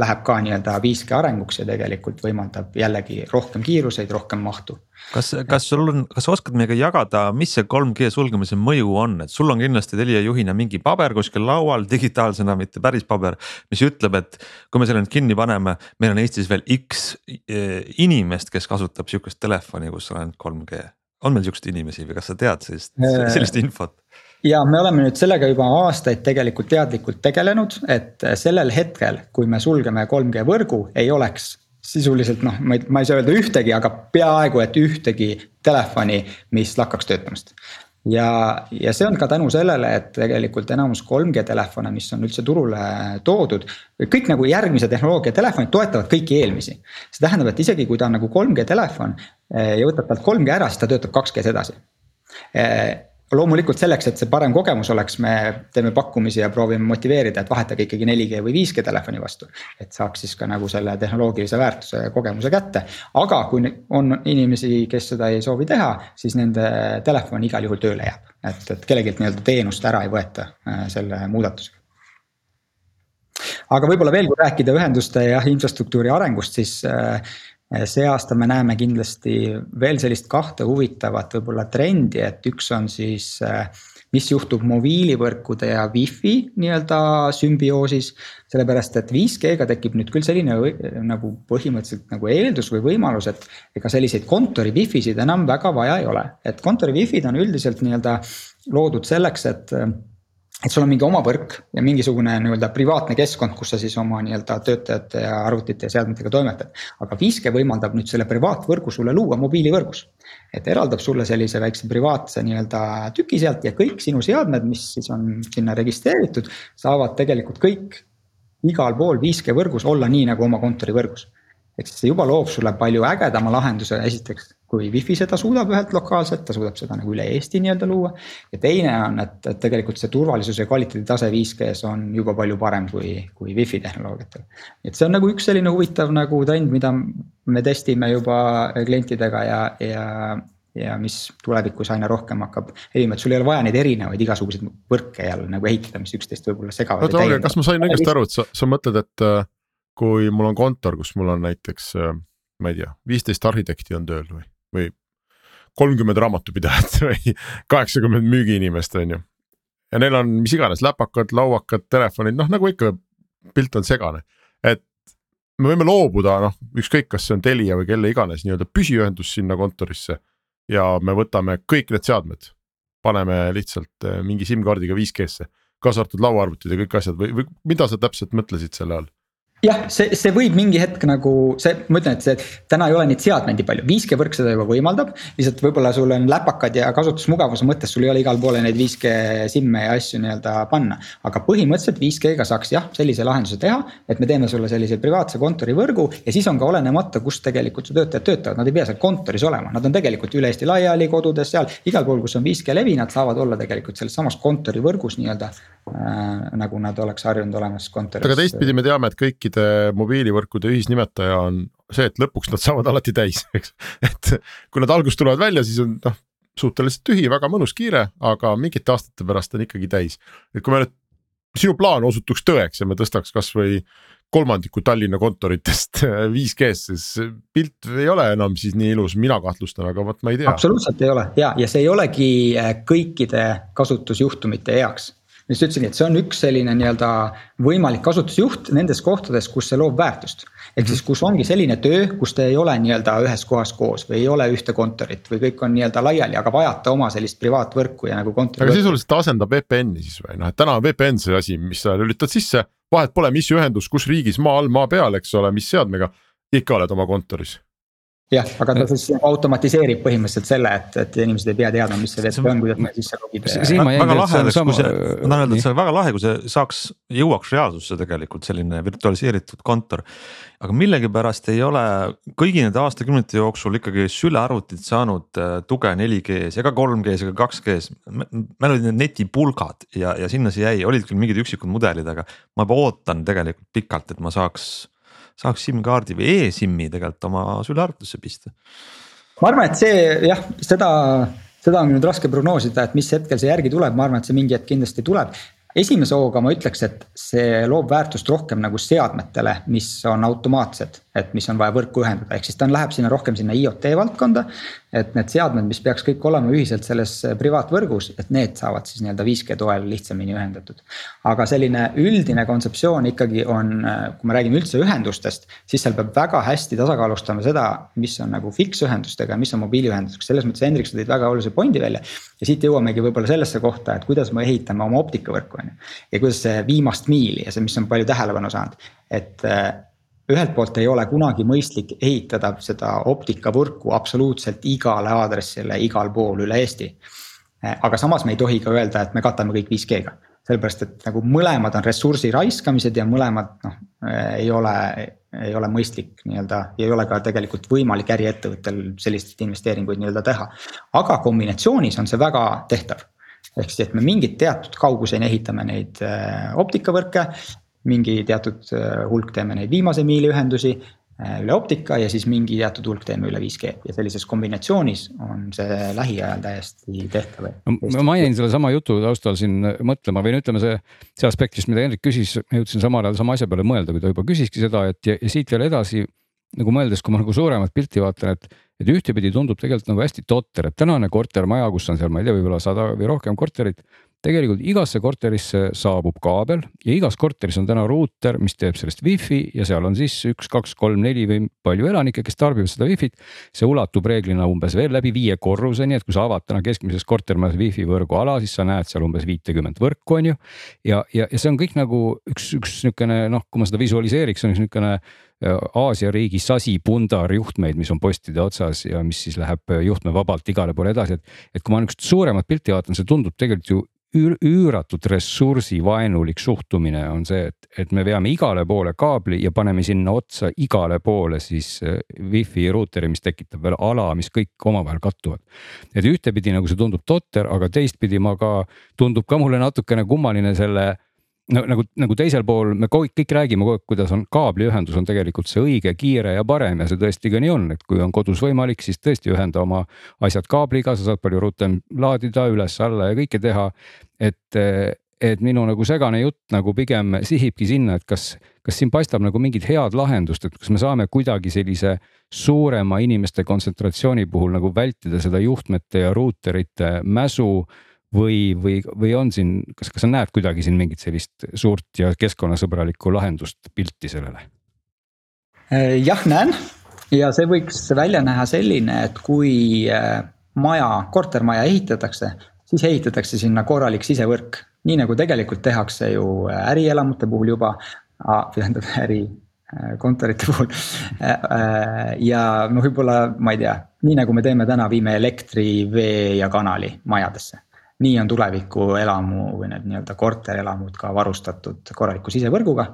[SPEAKER 3] läheb ka nii-öelda 5G arenguks ja tegelikult võimaldab jällegi rohkem kiiruseid, rohkem mahtu.
[SPEAKER 2] kas, kas sul on, kas oskad meiega jagada, mis see 3G sulgemise mõju on, et sul on kindlasti Telia juhina mingi paber kuskil laual digitaalsena, mitte päris paber. mis ütleb, et kui me selle nüüd kinni paneme, meil on Eestis veel X eh, inimest, kes kasutab sihukest telefoni, kus on ainult 3G. on meil sihukeseid inimesi või kas sa tead sellist, äh, sellist infot?
[SPEAKER 3] Ja me oleme nüüd sellega juba aastaid tegelikult teadlikult tegelenud, et sellel hetkel, kui me sulgeme 3G võrgu, ei oleks sisuliselt noh, ma ei, ma ei saa öelda ühtegi, aga peaaegu et ühtegi telefoni, mis lakkaks töötamast. ja, ja see on ka tänu sellele, et tegelikult enamus 3G telefone, mis on üldse turule toodud. kõik nagu järgmise tehnoloogia telefonid toetavad kõiki eelmisi. see tähendab, et isegi kui ta on nagu 3G telefon eh, ja võtab talt 3G ära, siis ta töötab 2G-s edasi eh, loomulikult selleks, et see parem kogemus oleks, me teeme pakkumisi ja proovime motiveerida, et vahetage ikkagi 4G või 5G telefoni vastu. et saaks siis ka nagu selle tehnoloogilise väärtuse ja kogemuse kätte. aga kui on inimesi, kes seda ei soovi teha, siis nende telefon igal juhul tööle jääb. et, et kellelgi nii-öelda teenust ära ei võeta äh, selle muudatusega aga võib-olla veel, kui rääkida ühenduste ja infrastruktuuri arengust, siis äh, see aasta me näeme kindlasti veel sellist kahte huvitavat võib-olla trendi, et üks on siis mis juhtub mobiilivõrkude ja wifi nii-öelda sümbioosis. sellepärast, et 5G-ga tekib nüüd küll selline nagu põhimõtteliselt nagu eeldus või võimalus, et ega selliseid kontori wifi'sid enam väga vaja ei ole, et kontori wifi'd on üldiselt nii-öelda loodud selleks, et et sul on mingi oma võrk ja mingisugune nii-öelda privaatne keskkond, kus sa siis oma nii-öelda töötajate ja arvutite ja seadmetega toimetad. aga 5G võimaldab nüüd selle privaatvõrgu sulle luua mobiilivõrgus. et eraldab sulle sellise väikse privaatse nii-öelda tüki sealt ja kõik sinu seadmed, mis siis on sinna registreeritud, saavad tegelikult kõik igal pool 5G võrgus olla nii nagu oma kontorivõrgus ehk siis see juba loob sulle palju ägedama lahenduse, esiteks kui wifi seda suudab ühelt lokaalselt, ta suudab seda nagu üle Eesti nii-öelda luua. ja teine on, et, et tegelikult see turvalisuse ja kvaliteedi tase 5G-s on juba palju parem kui, kui wifi tehnoloogiatel. et see on nagu üks selline huvitav nagu trend, mida me testime juba klientidega ja, ja, ja mis tulevikus aina rohkem hakkab levima, et sul ei ole vaja neid erinevaid igasuguseid võrke jälle nagu ehitada, mis üksteist võib-olla segavad.
[SPEAKER 5] oota, olge, kas ma sain õigesti aru, et sa, sa mõtled, et äh, kui mul on kontor, kus mul on näiteks, äh, ma ei tea, viisteist arhitekti on tööl või, või kolmkümmend raamatupidajat või kaheksakümmend müügiinimest, on ju. ja neil on mis iganes läpakad, lauakad, telefonid, noh nagu ikka pilt on segane, et me võime loobuda, noh, ükskõik, kas see on Telia või kelle iganes nii-öelda püsiühendus sinna kontorisse. ja me võtame kõik need seadmed, paneme lihtsalt eh, mingi SIM-kaardiga 5G-sse, kaasa arvatud lauaarvutid ja kõik asjad või, või mida sa täpselt mõtlesid selle all?
[SPEAKER 3] Jah, see, see võib mingi hetk nagu see, ma ütlen, et see täna ei ole neid seadmeid nii palju, 5G võrk seda juba võimaldab. lihtsalt võib-olla sul on läpakad ja kasutusmugavuse mõttes sul ei ole igal poole neid 5G SIM-e ja asju nii-öelda panna. aga põhimõtteliselt 5G-ga saaks jah, sellise lahenduse teha, et me teeme sulle sellise privaatse kontorivõrgu ja siis on ka olenemata, kus tegelikult su töötajad töötavad, nad ei pea seal kontoris olema, nad on tegelikult üle Eesti laiali kodudes seal. igal pool, kus on 5G levi, nad saavad olla tegelikult selles samas kontorivõrgus nii-öelda äh, nagu nad oleks harjunud olemas kontoris.
[SPEAKER 5] aga teistpidi me teame, et kõikide mobiilivõrkude ühisnimetaja on see, et lõpuks nad saavad alati täis, eks. et kui nad alguses tulevad välja, siis on noh, suhteliselt tühi, väga mõnus, kiire, aga mingite aastate pärast on ikkagi täis. et kui me nüüd, sinu plaan osutuks tõeks ja me tõstaks kasvõi kolmandiku Tallinna kontoritest 5G-sse, siis pilt ei ole enam siis nii ilus, mina kahtlustan, aga vot ma ei tea.
[SPEAKER 3] absoluutselt ei ole ja, ja see ei olegi äh, kõikide kasutusjuhtumite heaks just ütlesingi, et see on üks selline nii-öelda võimalik kasutusjuht nendes kohtades, kus see loob väärtust. ehk siis, kus ongi selline töö, kus te ei ole nii-öelda ühes kohas koos või ei ole ühte kontorit või kõik on nii-öelda laiali, aga vajate oma sellist privaatvõrku ja nagu kontori.
[SPEAKER 5] aga sisuliselt ta asendab VPN-i siis või noh, et täna on VPN see asi, mis sa lülitad sisse, vahet pole, mis ühendus, kus riigis, maa all, maa peal, eks ole, mis seadmega, ikka oled oma kontoris
[SPEAKER 3] jah, aga ta siis automatiseerib põhimõtteliselt selle, et, et inimesed ei pea teadma, mis see VP on, kuidas me sisse logida.
[SPEAKER 2] väga lahe oleks, kui see, ma tahan öelda, et see on väga lahe, kui see saaks, jõuaks reaalsusse tegelikult selline virtualiseeritud kontor. aga millegipärast ei ole kõigi nende aastakümnete jooksul ikkagi sülearvutid saanud äh, tuge 4G-s ega 3G-s ega 2G-s. meil olid need netipulgad ja, ja sinna see jäi, olid küll mingid üksikud mudelid, aga ma juba ootan tegelikult pikalt, et ma saaks saaks SIM-kaardi või e-SIM-i tegelikult oma sülearvutusse pista.
[SPEAKER 3] ma arvan, et see jah, seda, seda on nüüd raske prognoosida, et mis hetkel see järgi tuleb, ma arvan, et see mingi hetk kindlasti tuleb. Esimese hooga ma ütleks, et see loob väärtust rohkem nagu seadmetele, mis on automaatsed, et mis on vaja võrku ühendada, ehk siis ta läheb sinna rohkem sinna IoT valdkonda. et need seadmed, mis peaks kõik olema ühiselt selles privaatvõrgus, et need saavad siis nii-öelda 5G toel lihtsamini ühendatud. aga selline üldine kontseptsioon ikkagi on, kui me räägime üldse ühendustest, siis seal peab väga hästi tasakaalustama seda, mis on nagu fiksühendustega ja mis on mobiiliühendusega, selles mõttes Hendrik, sa tõid väga olulise pointi välja. ja siit jõuamegi võib-olla sellesse kohta, et kuidas me ehitame oma optikavõrku on ju. ja kuidas see viimast miili ja see, mis on palju tähelepanu saanud, et äh, ühelt poolt ei ole kunagi mõistlik ehitada seda optikavõrku absoluutselt igale aadressile igal pool üle Eesti. Aga samas me ei tohi ka öelda, et me katame kõik 5G-ga, sellepärast et nagu mõlemad on ressursi raiskamised ja mõlemad noh, ei ole, ei ole mõistlik nii-öelda, ei ole ka tegelikult võimalik äriettevõttel selliseid investeeringuid nii-öelda teha. aga kombinatsioonis on see väga tehtav ehk siis, et me mingit teatud kauguseni ehitame neid äh, optikavõrke. Mingi teatud äh, hulk teeme neid viimase miili ühendusi äh, üle optika ja siis mingi teatud hulk teeme üle 5G ja sellises kombinatsioonis on see lähiajal täiesti tehtav.
[SPEAKER 4] no ma jäin sellesama jutu taustal siin mõtlema või no ütleme, see, see aspektist, mida Hendrik küsis, ma jõudsin samal ajal sama asja peale mõelda, kui ta juba küsiski seda, et ja, ja siit veel edasi nagu mõeldes, kui ma nagu suuremat pilti vaatan, et et ühtepidi tundub tegelikult nagu hästi totter, et tänane kortermaja, kus on seal, ma ei tea, võib-olla sada või rohkem korterit. Tegelikult igasse korterisse saabub kaabel ja igas korteris on täna ruuter, mis teeb sellest wifi ja seal on siis üks, kaks, kolm, neli või palju elanikke, kes tarbivad seda wifi't. see ulatub reeglina umbes veel läbi viie korruseni, et kui sa avad täna keskmises kortermajas wifi võrgu ala, siis sa näed seal umbes viitekümmet võrku, on ju. ja, ja, ja see on kõik nagu üks, üks niisugune noh, kui ma seda visualiseeriks, on üks niisugune Aasia riigi sasi pundar juhtmeid, mis on postide otsas ja mis siis läheb juhtmevabalt igale poole edasi, et. et kui ma niisugust suuremat pilti vaatan, see tundub tegelikult ju üür, üüratult ressursivaenulik suhtumine on see, et, et me veame igale poole kaabli ja paneme sinna otsa igale poole siis äh, wifi ruuteri, mis tekitab veel ala, mis kõik omavahel kattuvad. et ühtepidi nagu see tundub totter, aga teistpidi ma ka, tundub ka mulle natukene kummaline selle nagu, nagu teisel pool me kõik, räägime kogu aeg, kuidas on kaabliühendus on tegelikult see õige, kiire ja parem ja see tõesti ka nii on, et kui on kodus võimalik, siis tõesti ühenda oma asjad kaabliga, sa saad palju rutem laadida üles-alla ja kõike teha. et, et minu nagu segane jutt nagu pigem sihibki sinna, et kas, kas siin paistab nagu mingit head lahendust, et kas me saame kuidagi sellise suurema inimeste kontsentratsiooni puhul nagu vältida seda juhtmete ja ruuterite mäsu või, või, või on siin, kas, kas sa näed kuidagi siin mingit sellist suurt ja keskkonnasõbralikku lahendust, pilti sellele?
[SPEAKER 3] Äh, jah, näen ja see võiks välja näha selline, et kui äh, maja, kortermaja ehitatakse, siis ehitatakse sinna korralik sisevõrk. nii nagu tegelikult tehakse ju ärielamute puhul juba, tähendab ärikontorite puhul. Äh, ja noh, võib-olla ma ei tea, nii nagu me teeme täna, viime elektri, vee ja kanali majadesse nii on tulevikuelamu või need nii-öelda korterelamud ka varustatud korraliku sisevõrguga.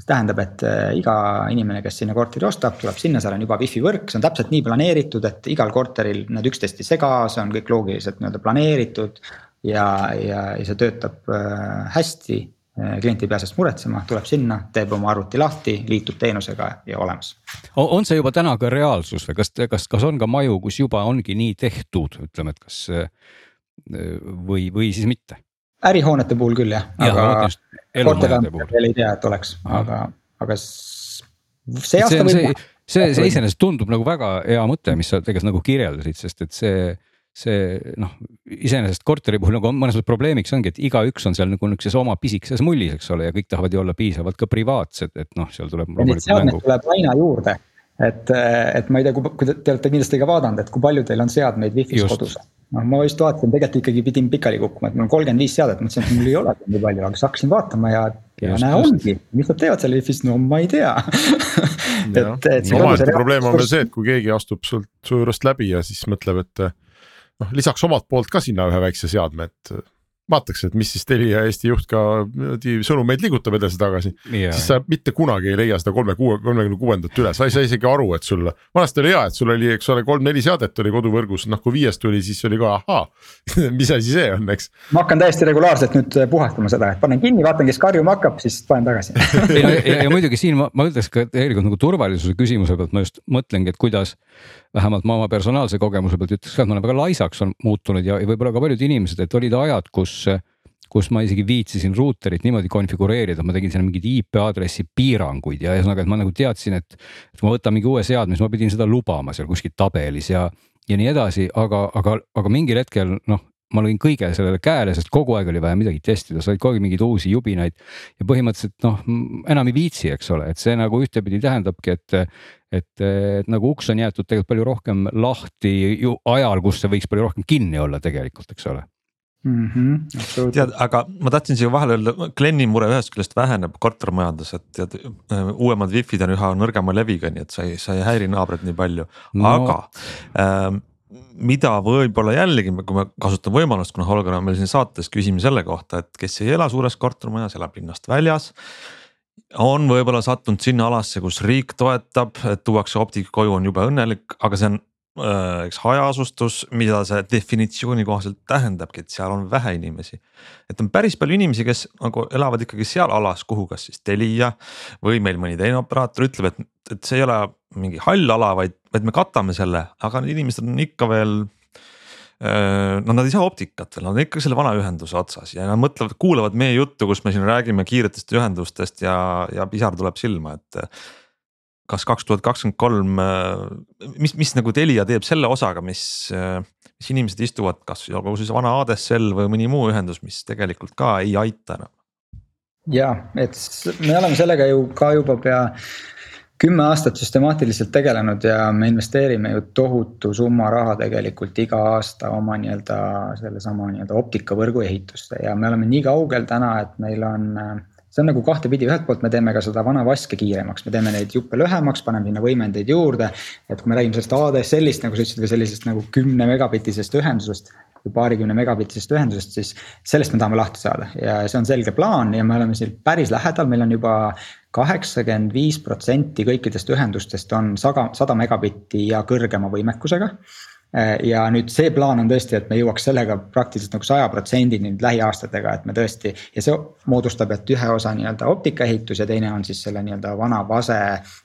[SPEAKER 3] mis tähendab, et äh, iga inimene, kes sinna korteri ostab, tuleb sinna, seal on juba wifi võrk, see on täpselt nii planeeritud, et igal korteril need üksteist ei sega, see on kõik loogiliselt nii-öelda planeeritud. ja, ja, ja see töötab äh, hästi, äh, klient ei pea sellest muretsema, tuleb sinna, teeb oma arvuti lahti, liitub teenusega ja olemas.
[SPEAKER 4] on see juba täna ka reaalsus või kas, kas, kas on ka maju, kus juba ongi nii tehtud, ütleme, et kas või, või siis mitte?
[SPEAKER 3] ärihoonete puhul küll jah, aga korterelamude veel ei tea, et oleks, aga, aga see aasta võib.
[SPEAKER 4] see, see, see iseenesest tundub nagu väga hea mõte, mis sa tegelikult nagu kirjeldasid, sest et see see noh, iseenesest korteri puhul nagu mõnes mõttes probleemiks ongi, et igaüks on seal nagu nihukeses oma pisikeses mullis, eks ole, ja kõik tahavad ju olla piisavalt ka privaatsed, et noh, seal tuleb.
[SPEAKER 3] Tuleb aina juurde, et, et ma ei tea, kui te olete kindlasti ka vaadanud, et kui palju teil on seadmeid wifi's kodus noh, ma just vaatasin, tegelikult ikkagi pidin pikali kukkuma, et mul on kolmkümmend viis seadet, mõtlesin, et mul ei ole nii palju, aga siis hakkasin vaatama ja, ja näe ongi, mis nad teevad seal Wi-Fi's, no ma ei tea.
[SPEAKER 5] Et, et. omaette probleem on veel see, et kui keegi astub sult su juurest läbi ja siis mõtleb, et noh, lisaks omalt poolt ka sinna ühe väikse seadme, et vaataks, et mis siis Telia Eesti juht ka sõnumeid liigutab edasi-tagasi yeah.. siis sa mitte kunagi ei leia seda kolme, kuue, kolmekümne kuuendat üles, sa ei saa isegi aru, et sul, vanasti oli hea, et sul oli, eks ole, kolm-neli seadet oli koduvõrgus, noh kui viies tuli, siis oli ka ahaa mis asi see on, eks.
[SPEAKER 3] ma hakkan täiesti regulaarselt nüüd puhastama seda, et panen kinni, vaatan, kes karjuma hakkab, siis panen tagasi.
[SPEAKER 4] Ja, ja, ja muidugi siin ma, ma ütleks ka tegelikult nagu turvalisuse küsimuse pealt ma just mõtlengi, et kuidas vähemalt ma oma personaalse kogemuse pealt ütleks ka, et ma olen väga laisaks on muutunud ja, ja võib-olla ka paljud inimesed, et olid ajad, kus kus ma isegi viitsisin ruuterit niimoodi konfigureerida, ma tegin sinna mingeid IP aadressi piiranguid ja ühesõnaga, et ma nagu teadsin, et. et ma võtan mingi uue seadme, siis ma pidin seda lubama seal kuskil tabelis ja, ja nii edasi, aga, aga, aga mingil hetkel noh ma lõin kõige sellele käele, sest kogu aeg oli vaja midagi testida, sa olid kogu aeg mingeid uusi jubinaid. ja põhimõtteliselt noh, enam ei viitsi, eks ole, et see nagu ühtepidi tähendabki, et, et, et nagu uks on jäetud tegelikult palju rohkem lahti ju ajal, kus see võiks palju rohkem kinni olla tegelikult, eks ole
[SPEAKER 2] mm. -hmm, tead, aga ma tahtsin siia vahele öelda, Glenni mure ühest küljest väheneb kortermajandus, et tead uuemad wifi'd on üha nõrgema leviga, nii et sa ei, sa ei häiri naabreid nii palju no., aga ähm, mida võib-olla jällegi, kui me kasutame võimalust, kuna Holger on meil siin saates, küsime selle kohta, et kes ei ela suures kortermajas, elab linnast väljas. on võib-olla sattunud sinna alasse, kus riik toetab, et tuuakse optik koju, on jube õnnelik, aga see on äh, eks hajaasustus, mida see definitsiooni kohaselt tähendabki, et seal on vähe inimesi. et on päris palju inimesi, kes nagu elavad ikkagi seal alas, kuhu kas siis Telia või meil mõni teine operaator ütleb, et, et see ei ole mingi hall ala, vaid, vaid me katame selle, aga need inimesed on ikka veel no nad ei saa optikat veel, nad on ikka selle vana ühenduse otsas ja nad mõtlevad, kuulavad meie juttu, kus me siin räägime kiiretest ühendustest ja, ja pisar tuleb silma, et. Kas kaks tuhat kakskümmend kolm, mis, mis nagu Telia teeb selle osaga, mis, mis inimesed istuvad, kas olgu siis vana ADSL või mõni muu ühendus, mis tegelikult ka ei aita enam.
[SPEAKER 3] ja, et me oleme sellega ju ka juba pea kümme aastat süstemaatiliselt tegelenud ja me investeerime ju tohutu summa raha tegelikult iga aasta oma nii-öelda sellesama nii-öelda optikavõrgu ehitusse ja me oleme nii kaugel täna, et meil on. See on nagu kahtepidi, ühelt poolt me teeme ka seda vana vaske kiiremaks, me teeme neid juppe lühemaks, paneme sinna võimendeid juurde. et kui me räägime sellest ADSL-ist, nagu sa ütlesid, või sellisest nagu kümne megabitisest ühendusest või paarikümne megabitisest ühendusest, siis sellest me tahame lahti saada ja see on selge plaan ja me oleme siin päris lähedal, meil on juba kaheksakümmend viis protsenti kõikidest ühendustest on saga, sada megabitti ja kõrgema võimekusega. Äh, ja nüüd see plaan on tõesti, et me jõuaks sellega praktiliselt nagu saja protsendini nüüd lähiaastatega, et me tõesti. ja see moodustab, et ühe osa nii-öelda optikaehitus ja teine on siis selle nii-öelda vana vase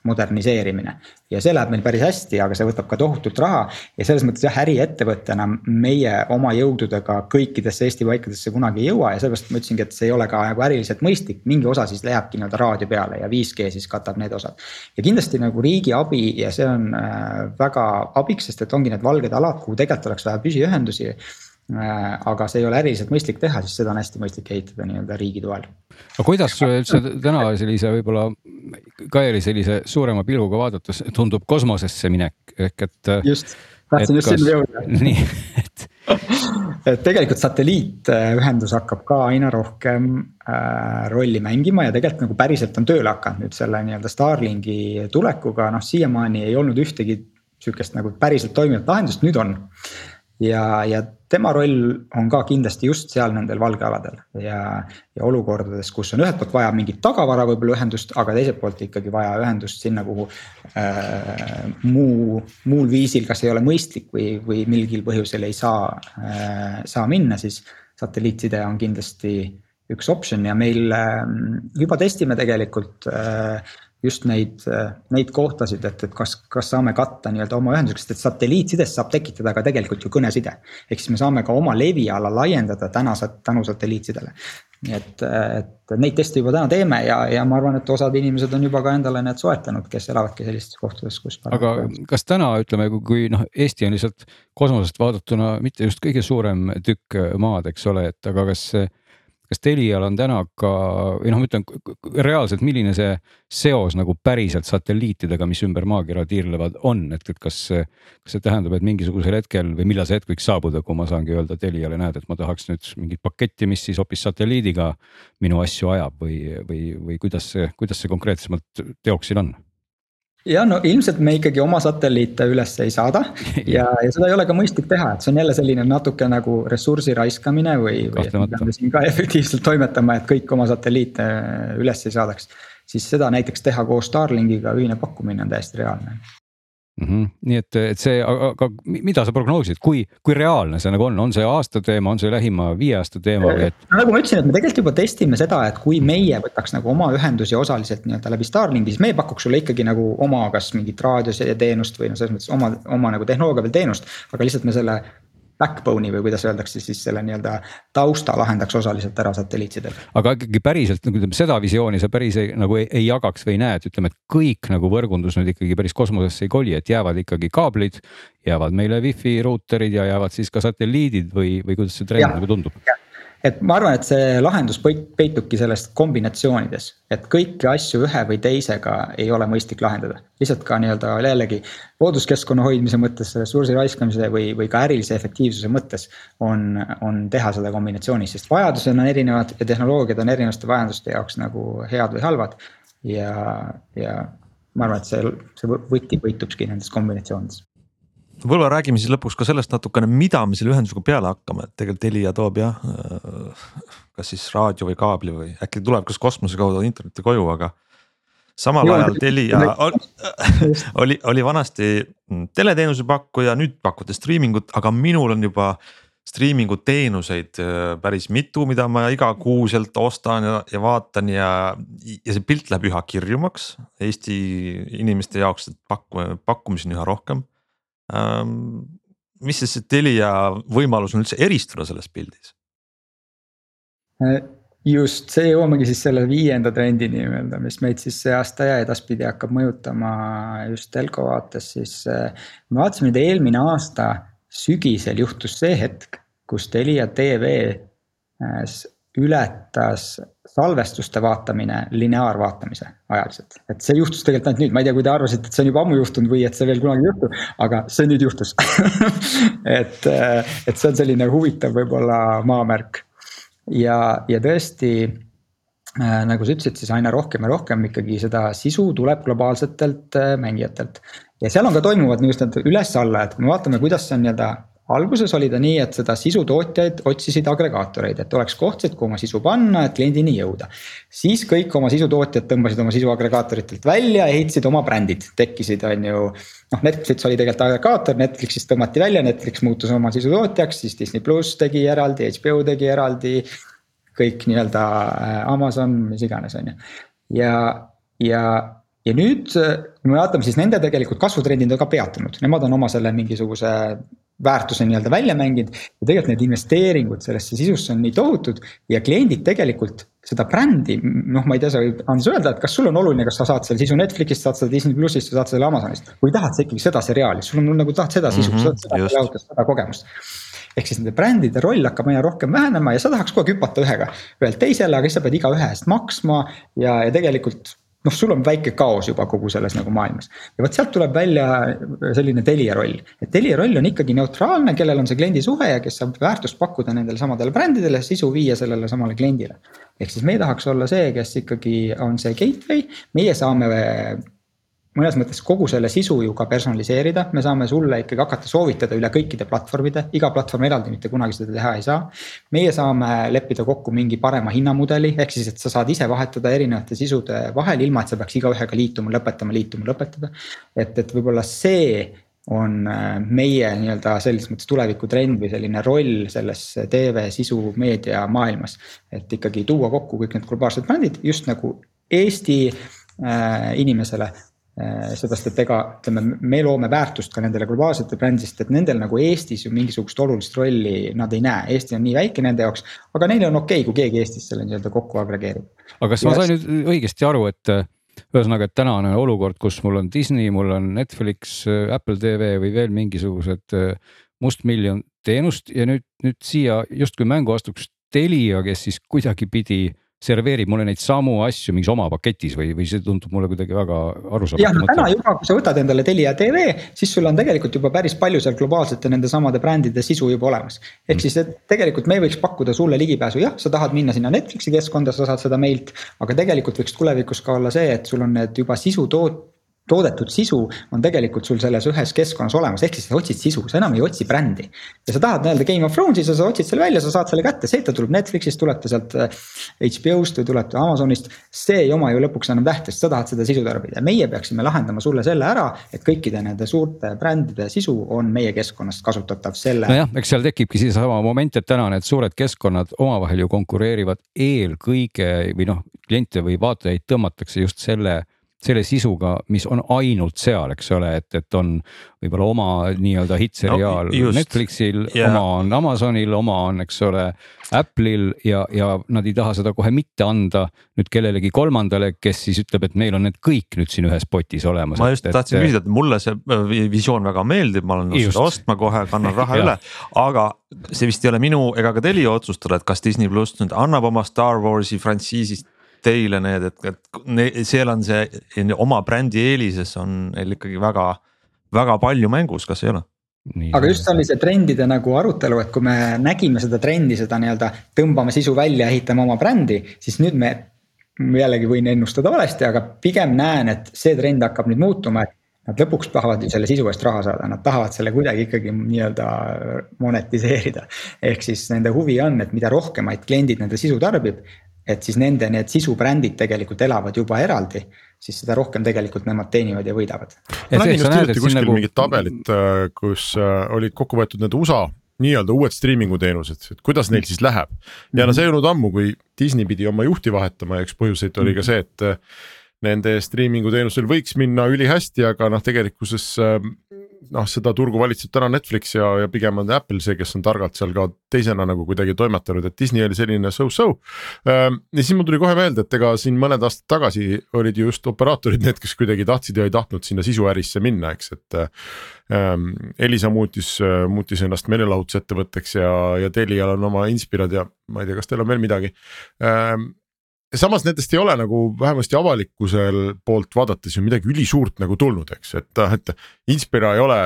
[SPEAKER 3] moderniseerimine. ja see läheb meil päris hästi, aga see võtab ka tohutult raha ja selles mõttes jah, äriettevõttena meie oma jõududega kõikidesse Eesti paikadesse kunagi ei jõua ja sellepärast ma ütlesingi, et see ei ole ka nagu äriliselt mõistlik, mingi osa siis lähebki nii-öelda raadio peale ja 5G siis katab need osad. ja kindlasti nagu riigi abi ja see on äh, väga abiks, sest et ongi need valged alad, kuhu tegelikult oleks vaja püsiühendusi äh, aga see ei ole äriliselt mõistlik teha, siis seda on hästi mõistlik ehitada nii-öelda riigi toel.
[SPEAKER 4] aga kuidas üldse täna sellise võib-olla Kaeli sellise suurema pilguga vaadates tundub kosmosesse minek ehk et.
[SPEAKER 3] just, tahtsin just sinna jõuda.
[SPEAKER 4] nii, et
[SPEAKER 3] et tegelikult satelliitühendus hakkab ka aina rohkem äh, rolli mängima ja tegelikult nagu päriselt on tööle hakanud nüüd selle nii-öelda Starlinki tulekuga, noh siiamaani ei olnud ühtegi sihukest nagu päriselt toimivat lahendust, nüüd on. ja, ja tema roll on ka kindlasti just seal nendel valgealadel ja, ja olukordades, kus on ühelt poolt vaja mingit tagavara võib-olla ühendust, aga teiselt poolt ikkagi vaja ühendust sinna, kuhu äh, muu, muul viisil, kas ei ole mõistlik või, või mingil põhjusel ei saa äh,, saa minna, siis satelliitside on kindlasti üks optsioon ja meil äh, juba testime tegelikult äh, just neid, neid kohtasid, et, et kas, kas saame katta nii-öelda oma ühendusega, sest et satelliitsidest saab tekitada ka tegelikult ju kõneside. ehk siis me saame ka oma leviala laiendada täna tänu satelliitsidele. et, et neid teste juba täna teeme ja, ja ma arvan, et osad inimesed on juba ka endale need soetanud, kes elavadki sellistes kohtades, kus.
[SPEAKER 4] aga kas täna ütleme, kui noh, Eesti on lihtsalt kosmosest vaadatuna mitte just kõige suurem tükk maad, eks ole, et aga kas kas Telial on täna ka või noh, ma ütlen reaalselt, milline see seos nagu päriselt satelliitidega, mis ümber maakera tiirlevad, on, et, et kas, kas see tähendab, et mingisugusel hetkel või millal see hetk võiks saabuda, kui ma saangi öelda Teliale, näed, et ma tahaks nüüd mingit paketti, mis siis hoopis satelliidiga minu asju ajab või, või, või kuidas see, kuidas see konkreetsemalt teoksil on?
[SPEAKER 3] Ja no ilmselt me ikkagi oma satelliite üles ei saada ja, ja seda ei ole ka mõistlik teha, et see on jälle selline natuke nagu ressursi raiskamine või, või et me peame siin ka efektiivselt toimetama, et kõik oma satelliite üles ei saadaks. siis seda näiteks teha koos Starlinkiga ühine pakkumine on täiesti reaalne
[SPEAKER 4] mm. -hmm. nii et, et see, aga mida sa prognoosid, kui, kui reaalne see nagu on, on see aasta teema, on see lähima viie aasta teema või et?
[SPEAKER 3] nagu ma ütlesin, et me tegelikult juba testime seda, et kui meie võtaks nagu oma ühendusi osaliselt nii-öelda läbi Starlinki, siis meie pakuks sulle ikkagi nagu oma, kas mingit raadioteenust või noh, selles mõttes oma, oma nagu tehnoloogia peal teenust. aga lihtsalt me selle backbone'i või kuidas öeldakse siis selle nii-öelda tausta lahendaks osaliselt ära satelliitsidel.
[SPEAKER 4] aga ikkagi päriselt nagu ütleme seda visiooni sa päris ei, nagu ei, ei jagaks või ei näe, et ütleme, et kõik nagu võrgundus nüüd ikkagi päris kosmosesse ei koli, et jäävad ikkagi kaablid. jäävad meile wifi ruuterid ja jäävad siis ka satelliidid või, või kuidas see trend nagu tundub?
[SPEAKER 3] Et ma arvan, et see lahendus peitubki sellest kombinatsioonides, et kõiki asju ühe või teisega ei ole mõistlik lahendada. lihtsalt ka nii-öelda jällegi looduskeskkonna hoidmise mõttes, ressursi raiskamise või, või ka ärilise efektiivsuse mõttes. on, on teha seda kombinatsioonis, sest vajadused on erinevad ja tehnoloogiad on erinevate vajaduste jaoks nagu head või halvad. ja, ja ma arvan, et see, see võti peitubki nendes kombinatsioonides
[SPEAKER 2] võib-olla räägime siis lõpuks ka sellest natukene, mida me selle ühendusega peale hakkame, et tegelikult Telia toob jah. Äh, kas siis raadio või kaabli või äkki tuleb kas kosmose kaudu internetti koju, aga. samal ja, ajal Telia oli, oli vanasti teleteenuse pakkuja, nüüd pakute striimingut, aga minul on juba striimingu teenuseid äh, päris mitu, mida ma igakuuselt ostan ja, ja vaatan ja, ja see pilt läheb üha kirjumaks Eesti inimeste jaoks, et pakku-, pakkumisi on üha rohkem. Mis siis see Telia võimalus on üldse eristuda selles pildis?
[SPEAKER 3] Äh, just, see jõuamegi siis selle viienda trendini nii-öelda, mis meid siis see aasta ja edaspidi hakkab mõjutama just telko vaates, siis. Äh, me vaatasime nüüd eelmine aasta sügisel juhtus see hetk, kus Telia tv äh, ületas salvestuste vaatamine lineaarvaatamise ajaliselt. et see juhtus tegelikult ainult nüüd, ma ei tea, kui te arvasite, et see on juba ammu juhtunud või et see veel kunagi ei juhtu, aga see nüüd juhtus et, et see on selline huvitav võib-olla maamärk. ja, ja tõesti äh, nagu sa ütlesid, siis aina rohkem ja rohkem ikkagi seda sisu tuleb globaalsetelt äh, mängijatelt. ja seal on ka toimuvad need üles-alla, et kui me vaatame, kuidas see on nii-öelda alguses oli ta nii, et seda sisutootjaid otsisid agregaatoreid, et oleks koht, kuhu oma sisu panna, et kliendini jõuda. siis kõik oma sisutootjad tõmbasid oma sisu agregaatoritelt välja, ehitasid oma brändid, tekkisid, on ju. noh, Netflix oli tegelikult agregaator, Netflixist tõmmati välja, Netflix muutus oma sisutootjaks, siis Disney pluss tegi eraldi, HBO tegi eraldi. kõik nii-öelda äh, Amazon, mis iganes, on ju. ja, ja ja nüüd, kui me vaatame, siis nende tegelikult kasvutrendid on ka peatunud, nemad on oma selle mingisuguse väärtuse nii-öelda välja mänginud. ja tegelikult need investeeringud sellesse sisusse on nii tohutud ja kliendid tegelikult seda brändi, noh, ma ei tea, sa võid Andres öelda, et kas sul on oluline, kas sa saad selle sisu Netflixist, saad seda Disney plussist või saad selle Amazonist. või tahad sa ikkagi seda seriaali, sul on nagu tahad seda sisu mm, -hmm, seda jaotust, seda kogemust ehk siis nende brändide roll hakkab aina rohkem vähenema ja sa tahaks kogu aeg hüpata ühega, ühelt teisele, aga siis sa pead iga ühe eest maksma ja, ja tegelikult noh, sul on väike kaos juba kogu selles nagu maailmas. ja vot sealt tuleb välja selline Telia roll, et Telia roll on ikkagi neutraalne, kellel on see kliendi suhe ja kes saab väärtust pakkuda nendele samadele brändidele, sisu viia sellele samale kliendile. ehk siis me tahaks olla see, kes ikkagi on see gateway, meie saame mõnes mõttes kogu selle sisu ju ka personaliseerida, me saame sulle ikkagi hakata soovitada üle kõikide platvormide, iga platvorm eraldi mitte kunagi seda teha ei saa. meie saame leppida kokku mingi parema hinnamudeli, ehk siis, et sa saad ise vahetada erinevate sisude vahel, ilma et sa peaks igaühega liituma, lõpetama, liituma, lõpetada. et, et võib-olla see on äh, meie nii-öelda selles mõttes tulevikutrend või selline roll selles TV sisu meedia maailmas. et ikkagi tuua kokku kõik need globaalsed brändid just nagu Eesti äh, inimesele seepärast, et ega ütleme, me loome väärtust ka nendele globaalsetele brändist, et nendel nagu Eestis ju mingisugust olulist rolli nad ei näe, Eesti on nii väike nende jaoks. aga neile on okei okay,, kui keegi Eestis selle nii-öelda kokku agregeerib.
[SPEAKER 4] aga kas ja ma sain nüüd õigesti aru, et ühesõnaga, et tänane olukord, kus mul on Disney, mul on Netflix, Apple TV või veel mingisugused äh, mustmiljon teenust ja nüüd, nüüd siia justkui mängu astuks Telia, kes siis kuidagipidi serveerib mulle neid samu asju mingis oma paketis või, või see tundub mulle kuidagi väga arusaamatu.
[SPEAKER 3] jah, no täna juba, kui sa võtad endale Telia tv, siis sul on tegelikult juba päris palju seal globaalsete nende samade brändide sisu juba olemas. ehk mm. siis, et tegelikult me võiks pakkuda sulle ligipääsu, jah, sa tahad minna sinna Netflixi keskkonda, sa saad seda meilt. aga tegelikult võiks tulevikus ka olla see, et sul on need juba sisu toot-, toodetud sisu on tegelikult sul selles ühes keskkonnas olemas, ehk siis sa otsid sisu, sa enam ei otsi brändi. ja sa tahad nii-öelda Game of Thrones'i, sa otsid selle välja, sa saad selle kätte, see, et ta tuleb Netflixist, tuleb ta sealt HBO-st äh, või tuleb ta Amazonist. see ei oma ju lõpuks enam tähtsust, sa tahad seda sisu tarbida meie peaksime lahendama sulle selle ära, et kõikide nende suurte brändide sisu on meie keskkonnast kasutatav selle.
[SPEAKER 4] nojah, eks seal tekibki seesama moment, et täna need suured keskkonnad omavahel ju konkureerivad eelkõige või noh, kliente või vaatajaid tõmmatakse just selle selle sisuga, mis on ainult seal, eks ole, et, et on võib-olla oma nii-öelda hittseriaal no, Netflixil yeah., oma on Amazonil, oma on, eks ole, Apple'il ja, ja nad ei taha seda kohe mitte anda nüüd kellelegi kolmandale, kes siis ütleb, et meil on need kõik nüüd siin ühes potis olemas.
[SPEAKER 2] ma just et, tahtsin et, küsida, et mulle see äh, visioon väga meeldib, ma olen nõus seda ostma kohe, kannan raha üle, aga see vist ei ole minu ega ka Telia otsustada, et kas Disney pluss nüüd annab oma Star Warsi frantsiisist teile need, et, et seal on see oma brändi eelises on neil ikkagi väga, väga palju mängus, kas ei ole?
[SPEAKER 3] Nii, aga just see oli see trendide nagu arutelu, et kui me nägime seda trendi, seda nii-öelda tõmbame sisu välja, ehitame oma brändi, siis nüüd me. jällegi võin ennustada valesti, aga pigem näen, et see trend hakkab nüüd muutuma, et nad lõpuks tahavad ju selle sisu eest raha saada, nad tahavad selle kuidagi ikkagi nii-öelda monetiseerida. ehk siis nende huvi on, et mida rohkemaid kliendid nende sisu tarbib, et siis nende need sisubrändid tegelikult elavad juba eraldi, siis seda rohkem tegelikult nemad teenivad ja võidavad.
[SPEAKER 5] ma nägin just hiljuti kuskil nagu... mingit tabelit, äh, kus äh, olid kokku võetud need USA nii-öelda uued striimingu teenused, et kuidas neil siis läheb. ja no see ei olnud ammu, kui Disney pidi oma juhti vahetama ja üks põhjuseid oli ka see, et äh, nende striimingu teenusel võiks minna ülihästi, aga noh, tegelikkuses noh, seda turgu valitseb täna Netflix ja, ja pigem on Apple see, kes on targalt seal ka teisena nagu kuidagi toimetanud, et Disney oli selline so-so. Ehm, ja siis mul tuli kohe meelde, et ega siin mõned aastad tagasi olid ju just operaatorid need, kes kuidagi tahtsid ja ei tahtnud sinna sisuärisse minna, eks, et ähm,. Elisa muutis, muutis ennast meelelahutusettevõtteks ja, ja Telial on oma Inspirad ja ma ei tea, kas teil on veel midagi ähm, ja samas nendest ei ole nagu vähemasti avalikkusel poolt vaadates ju midagi ülisuurt nagu tulnud, eks, et, et. Inspira ei ole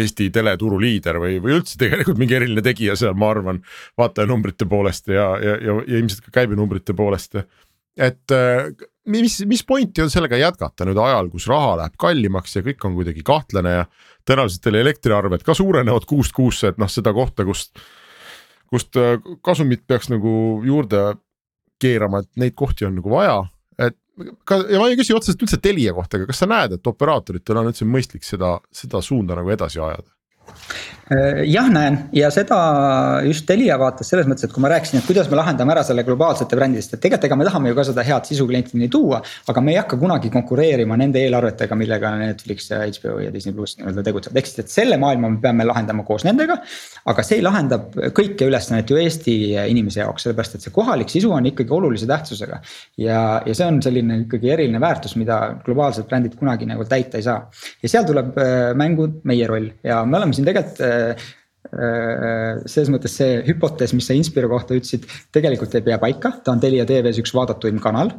[SPEAKER 5] Eesti teleturu liider või, või üldse tegelikult mingi eriline tegija seal, ma arvan. vaatajanumbrite poolest ja, ja, ja, ja ilmselt ka käibenumbrite poolest. et äh, mis, mis pointi on sellega jätkata nüüd ajal, kus raha läheb kallimaks ja kõik on kuidagi kahtlane ja tõenäoliselt teil elektriarved ka suurenevad kuust kuusse, et noh, seda kohta, kust, kust äh, kasumit peaks nagu juurde keerama, et neid kohti on nagu vaja, et ka ja ma ei küsi otseselt üldse Telia kohta, aga kas sa näed, et operaatoritel on üldse mõistlik seda, seda suunda nagu edasi ajada?
[SPEAKER 3] Jah, näen ja seda just Telia vaates selles mõttes, et kui ma rääkisin, et kuidas me lahendame ära selle globaalsete brändidest, et tegelikult ega me tahame ju ka seda head sisu klientideni tuua. aga me ei hakka kunagi konkureerima nende eelarvetega, millega Netflix ja HBO ja Disney pluss nii-öelda tegutsevad, ehk siis, et selle maailma me peame lahendama koos nendega. aga see lahendab kõike ülesannet ju Eesti inimese jaoks, sellepärast et see kohalik sisu on ikkagi olulise tähtsusega. ja, ja see on selline ikkagi eriline väärtus, mida globaalsed brändid kunagi nagu täita ei saa. ja seal tuleb äh, mängu meie roll ja me oleme siin tegelikult Äh, selles mõttes see hüpotees, mis sa Inspiro kohta ütlesid, tegelikult ei pea paika, ta on Telia TV-s üks vaadatuim kanal.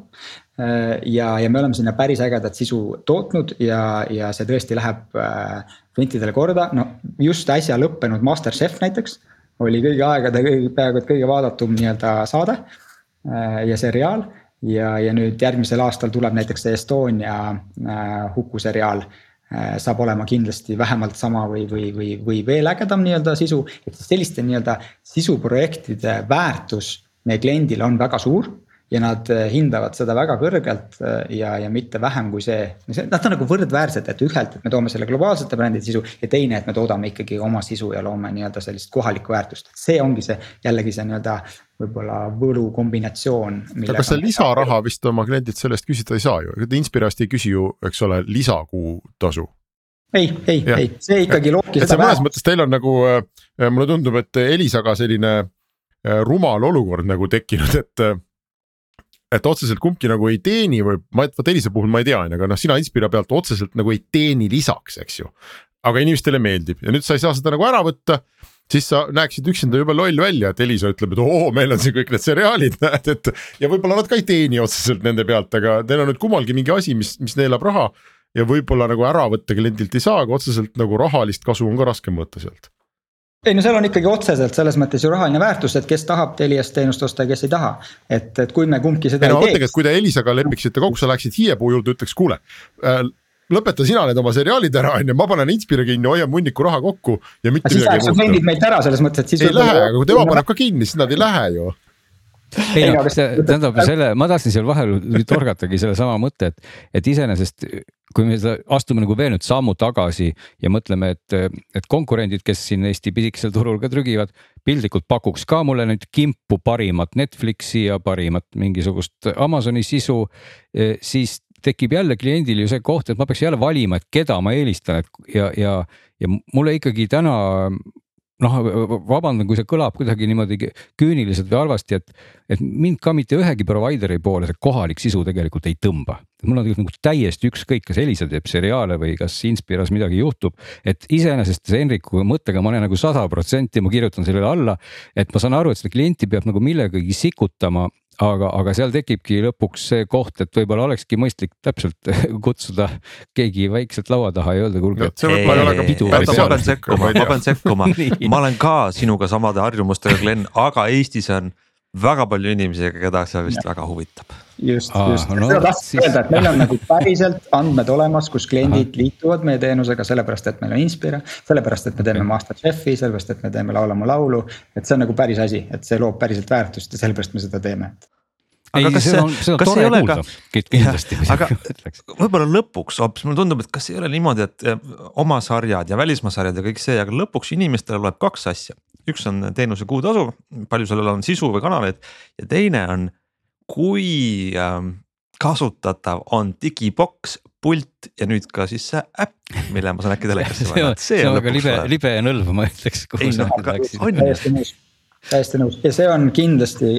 [SPEAKER 3] Äh, ja, ja me oleme sinna päris ägedat sisu tootnud ja, ja see tõesti läheb äh, klientidele korda, no just äsja lõppenud Masterchef näiteks. oli kõigi aegade kõige, peaaegu et kõige vaadatum nii-öelda saade ja seriaal ja, ja nüüd järgmisel aastal tuleb näiteks see Estonia huku seriaal Äh, saab olema kindlasti vähemalt sama või, või, või, või veel ägedam nii-öelda sisu. et selliste nii-öelda sisuprojektide väärtus meie kliendile on väga suur ja nad äh, hindavad seda väga kõrgelt äh, ja, ja mitte vähem kui see, nad on nagu võrdväärsed, et ühelt, et me toome selle globaalsete brändide sisu ja teine, et me toodame ikkagi oma sisu ja loome nii-öelda sellist kohalikku väärtust, see ongi see jällegi see nii-öelda võib-olla võlu kombinatsioon.
[SPEAKER 5] aga sa lisaraha vist oma kliendilt selle eest küsida ei saa ju, Inspirast ei küsi ju, eks ole, lisakuutasu
[SPEAKER 3] ei, ei, ei, see ikkagi loobki
[SPEAKER 5] seda. mõnes mõttes teil on nagu, äh, mulle tundub, et Elisaga selline rumal olukord nagu tekkinud, et et otseselt kumbki nagu ei teeni või ma, vot Elisa puhul ma ei tea, on ju, aga noh, sina Inspira pealt otseselt nagu ei teeni lisaks, eks ju. aga inimestele meeldib ja nüüd sa ei saa seda nagu ära võtta siis sa näeksid üksinda jube loll välja, et Elisa ütleb, et oo, meil on siin kõik need seriaalid, näed, et. ja võib-olla nad ka ei teeni otseselt nende pealt, aga neil on nüüd kummalgi mingi asi, mis, mis neelab raha. ja võib-olla nagu ära võtta kliendilt ei saa, aga otseselt nagu rahalist kasu on ka raske mõõta sealt
[SPEAKER 3] ei no seal on ikkagi otseselt selles mõttes ju rahaline väärtus, et kes tahab Teliast teenust osta ja kes ei taha. et, et kui me kumbki seda
[SPEAKER 5] ei, no, ei teeks. kui te Elisaga lepiksite kokku, sa läheksid hiiepuu juurde, ütleks kuule äh, lõpeta sina need oma seriaalid ära, on ju, ma panen Inspira kinni, hoian hunniku raha kokku ja mitte midagi
[SPEAKER 3] muud. siis läheks kliendid meilt ära selles mõttes, et siis.
[SPEAKER 5] ei lähe, aga kui tema paneb ka kinni, siis nad ei lähe ju
[SPEAKER 4] ei no tähendab selle, ma tahtsin seal vahel torgatagi sellesama mõtte, et, et iseenesest kui me seda astume nagu veel nüüd sammu tagasi ja mõtleme, et, et konkurendid, kes siin Eesti pisikesel turul ka trügivad, piltlikult pakuks ka mulle nüüd kimpu parimat Netflixi ja parimat mingisugust Amazoni sisu, eh, siis tekib jälle kliendil ju see koht, et ma peaks jälle valima, et keda ma eelistan, et ja, ja, ja mulle ikkagi täna noh, vabandan, kui see kõlab kuidagi niimoodi küüniliselt või halvasti, et, et mind ka mitte ühegi provider'i poole see kohalik sisu tegelikult ei tõmba. mul on tegelikult nagu täiesti ükskõik, kas Elisa teeb seriaale või kas Inspiras midagi juhtub. et iseenesest see Henriku mõttega ma olen nagu sada protsenti, ma kirjutan sellele alla, et ma saan aru, et seda klienti peab nagu millegagi sikutama aga, aga seal tekibki lõpuks see koht, et võib-olla olekski mõistlik täpselt kutsuda keegi vaikselt laua taha ja öelda, kuulge.
[SPEAKER 2] ma pean sekkuma, ma pean sekkuma, ma olen ka sinuga samade harjumustega, Glen, aga Eestis on väga palju inimesi, keda see vist ja. väga huvitab.
[SPEAKER 3] just, just, no, seda tahtsin siis... öelda, et meil on nagu päriselt andmed olemas, kus kliendid Aha. liituvad meie teenusega sellepärast, et meil on Inspira. sellepärast, et me teeme Masterchefi, sellepärast, et me teeme Laula mu laulu, et see on nagu päris asi, et see loob päriselt väärtust ja sellepärast me seda teeme
[SPEAKER 2] aga ei, kas see on, see on ei ole ka, kindlasti, aga võib-olla lõpuks hoopis mulle tundub, et kas ei ole niimoodi, et eh, oma sarjad ja välismaa sarjad ja kõik see, aga lõpuks inimestele loeb kaks asja. Üks on teenuse kuutasu, palju sellel on sisu või kanaleid ja teine on, kui ähm, kasutatav on digiboks, pult ja nüüd ka siis see äpp, mille ma saan äkki telekasse
[SPEAKER 4] panna. see on väga libe, libe ja nõlv, ma ütleks.
[SPEAKER 3] Täiesti nõus, täiesti nõus ja see on kindlasti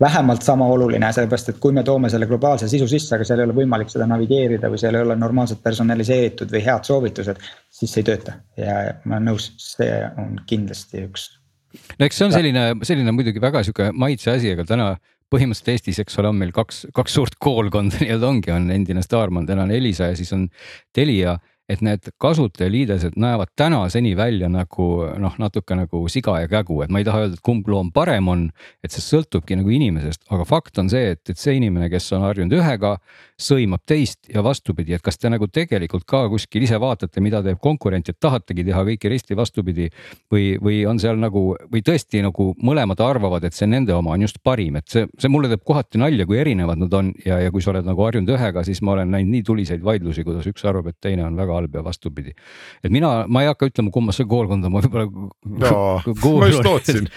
[SPEAKER 3] vähemalt sama oluline, sellepärast et kui me toome selle globaalse sisu sisse, aga seal ei ole võimalik seda navigeerida või seal ei ole normaalselt personaliseeritud või head soovitused. siis see ei tööta ja ma olen nõus, see on kindlasti üks.
[SPEAKER 4] no eks see on selline, selline muidugi väga sihuke maitse asi, aga täna põhimõtteliselt Eestis, eks ole, on meil kaks, kaks suurt koolkonda nii-öelda ongi, on endine Staarman, täna on Elisa ja siis on Telia et need kasutajaliidesed näevad tänaseni välja nagu noh, natuke nagu siga ja kägu, et ma ei taha öelda, et kumb loom parem on. et see sõltubki nagu inimesest, aga fakt on see, et, et see inimene, kes on harjunud ühega, sõimab teist ja vastupidi, et kas te nagu tegelikult ka kuskil ise vaatate, mida teeb konkurent, et tahategi teha kõike risti vastupidi. või, või on seal nagu või tõesti nagu mõlemad arvavad, et see nende oma on just parim, et see, see mulle teeb kohati nalja, kui erinevad nad on ja, ja kui sa oled nagu harjunud ühega, siis ma olen näinud nii tuliseid vaidlusi, kuidas üks arvab, et teine on väga halb ja vastupidi. et mina, ma ei hakka ütlema, kummasse koolkonda ma võib-olla
[SPEAKER 5] no,. ma just lootsin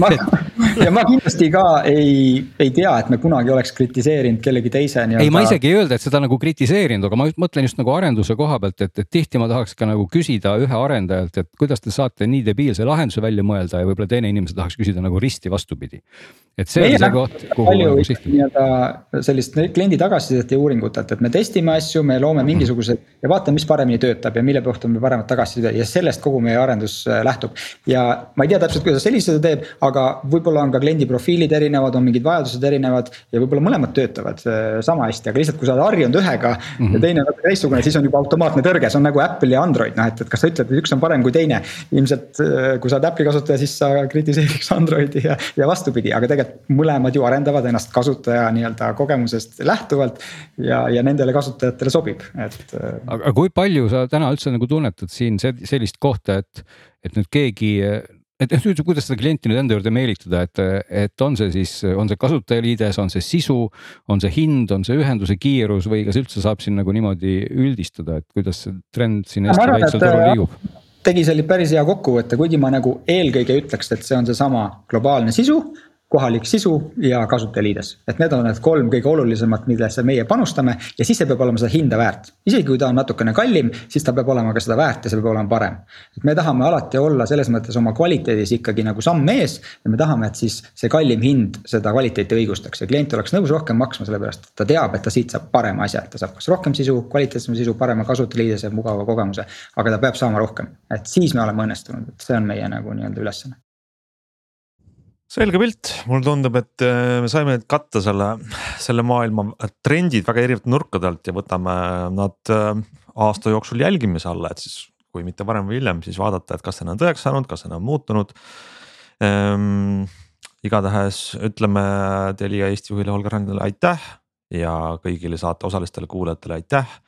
[SPEAKER 3] ja ma kindlasti ka ei, ei tea, et me kunagi oleks kritiseerinud kellegi teise nii-öelda.
[SPEAKER 4] ei, ma isegi ei öelda, et seda nagu kritiseerinud, aga ma just mõtlen just nagu arenduse koha pealt, et, et tihti ma tahaks ka nagu küsida ühe arendajalt, et kuidas te saate nii debiilse lahenduse välja mõelda ja võib-olla teine inimene tahaks küsida nagu risti vastupidi. et see Meie on see koht, kuhu
[SPEAKER 3] nagu sihtida. nii-öelda sellist kliendi tagasisidet ja uuringutelt, et me testime asju, me loome mingisugused ja vaatame, mis paremini töötab ja mille kohta me paremat tagasisidet ja sellest kogu meie arendus äh, lähtub. ja ma ei tea täpselt, kuidas Elis seda teeb, aga võib-olla on ka kliendi profiilid erinevad, on mingid vajadused erinevad ja võib-olla mõlemad töötavad äh, sama hästi, aga lihtsalt, kui sa oled harjunud ühega mm -hmm. ja mhm. teine on natuke teistsugune, siis on juba automaatne tõrge, see on nagu Apple ja Android, noh et, et kas sa ütled, et üks on parem kui teine. ilmselt äh, kui sa oled Apple'i kasutaja, siis sa kritiseeriks Androidi ja, ja vastupidi, aga tegelikult mõlemad ju arendavad ennast kasutaja nii-öelda kogemusest lähtuvalt. ja, ja nendele kasutajatele sobib, et.
[SPEAKER 4] aga kui palju sa täna üldse nagu tunnetad siin sellist kohta, et, et nüüd keegi et noh, kuidas seda klienti nüüd enda juurde meelitada, et, et on see siis, on see kasutajaliides, on see sisu, on see hind, on see ühenduse kiirus või kas üldse saab siin nagu niimoodi üldistada, et kuidas see trend siin Eesti väiksel turul liigub?
[SPEAKER 3] tegi selle päris hea kokkuvõtte, kuigi ma nagu eelkõige ütleks, et see on seesama globaalne sisu kohalik sisu ja kasutajaliides. et need on need kolm kõige olulisemat, millesse meie panustame ja siis see peab olema seda hinda väärt. isegi kui ta on natukene kallim, siis ta peab olema ka seda väärt ja see peab olema parem. et me tahame alati olla selles mõttes oma kvaliteedis ikkagi nagu samm ees ja me tahame, et siis see kallim hind seda kvaliteeti õigustaks ja klient oleks nõus rohkem maksma, sellepärast et ta teab, et ta siit saab parema asja, et ta saab kas rohkem sisu, kvaliteetsema sisu, parema kasutajaliidese, mugava kogemuse. aga ta peab saama rohkem, et siis me oleme õnnestunud, et see on meie nagu nii-öelda ülesanne
[SPEAKER 2] selge pilt, mulle tundub, et äh, me saime katta selle, selle maailma trendid väga erinevate nurkade alt ja võtame nad äh, aasta jooksul jälgimise alla, et siis kui mitte varem või hiljem, siis vaadata, et kas see on tõeks saanud, kas see on muutunud ehm,. igatahes ütleme Telia Eesti juhile Holger Randile aitäh ja kõigile saate osalistele kuulajatele aitäh.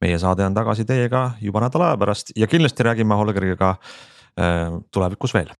[SPEAKER 2] meie saade on tagasi teiega juba nädala aja pärast ja kindlasti räägime Holgeriga äh, tulevikus veel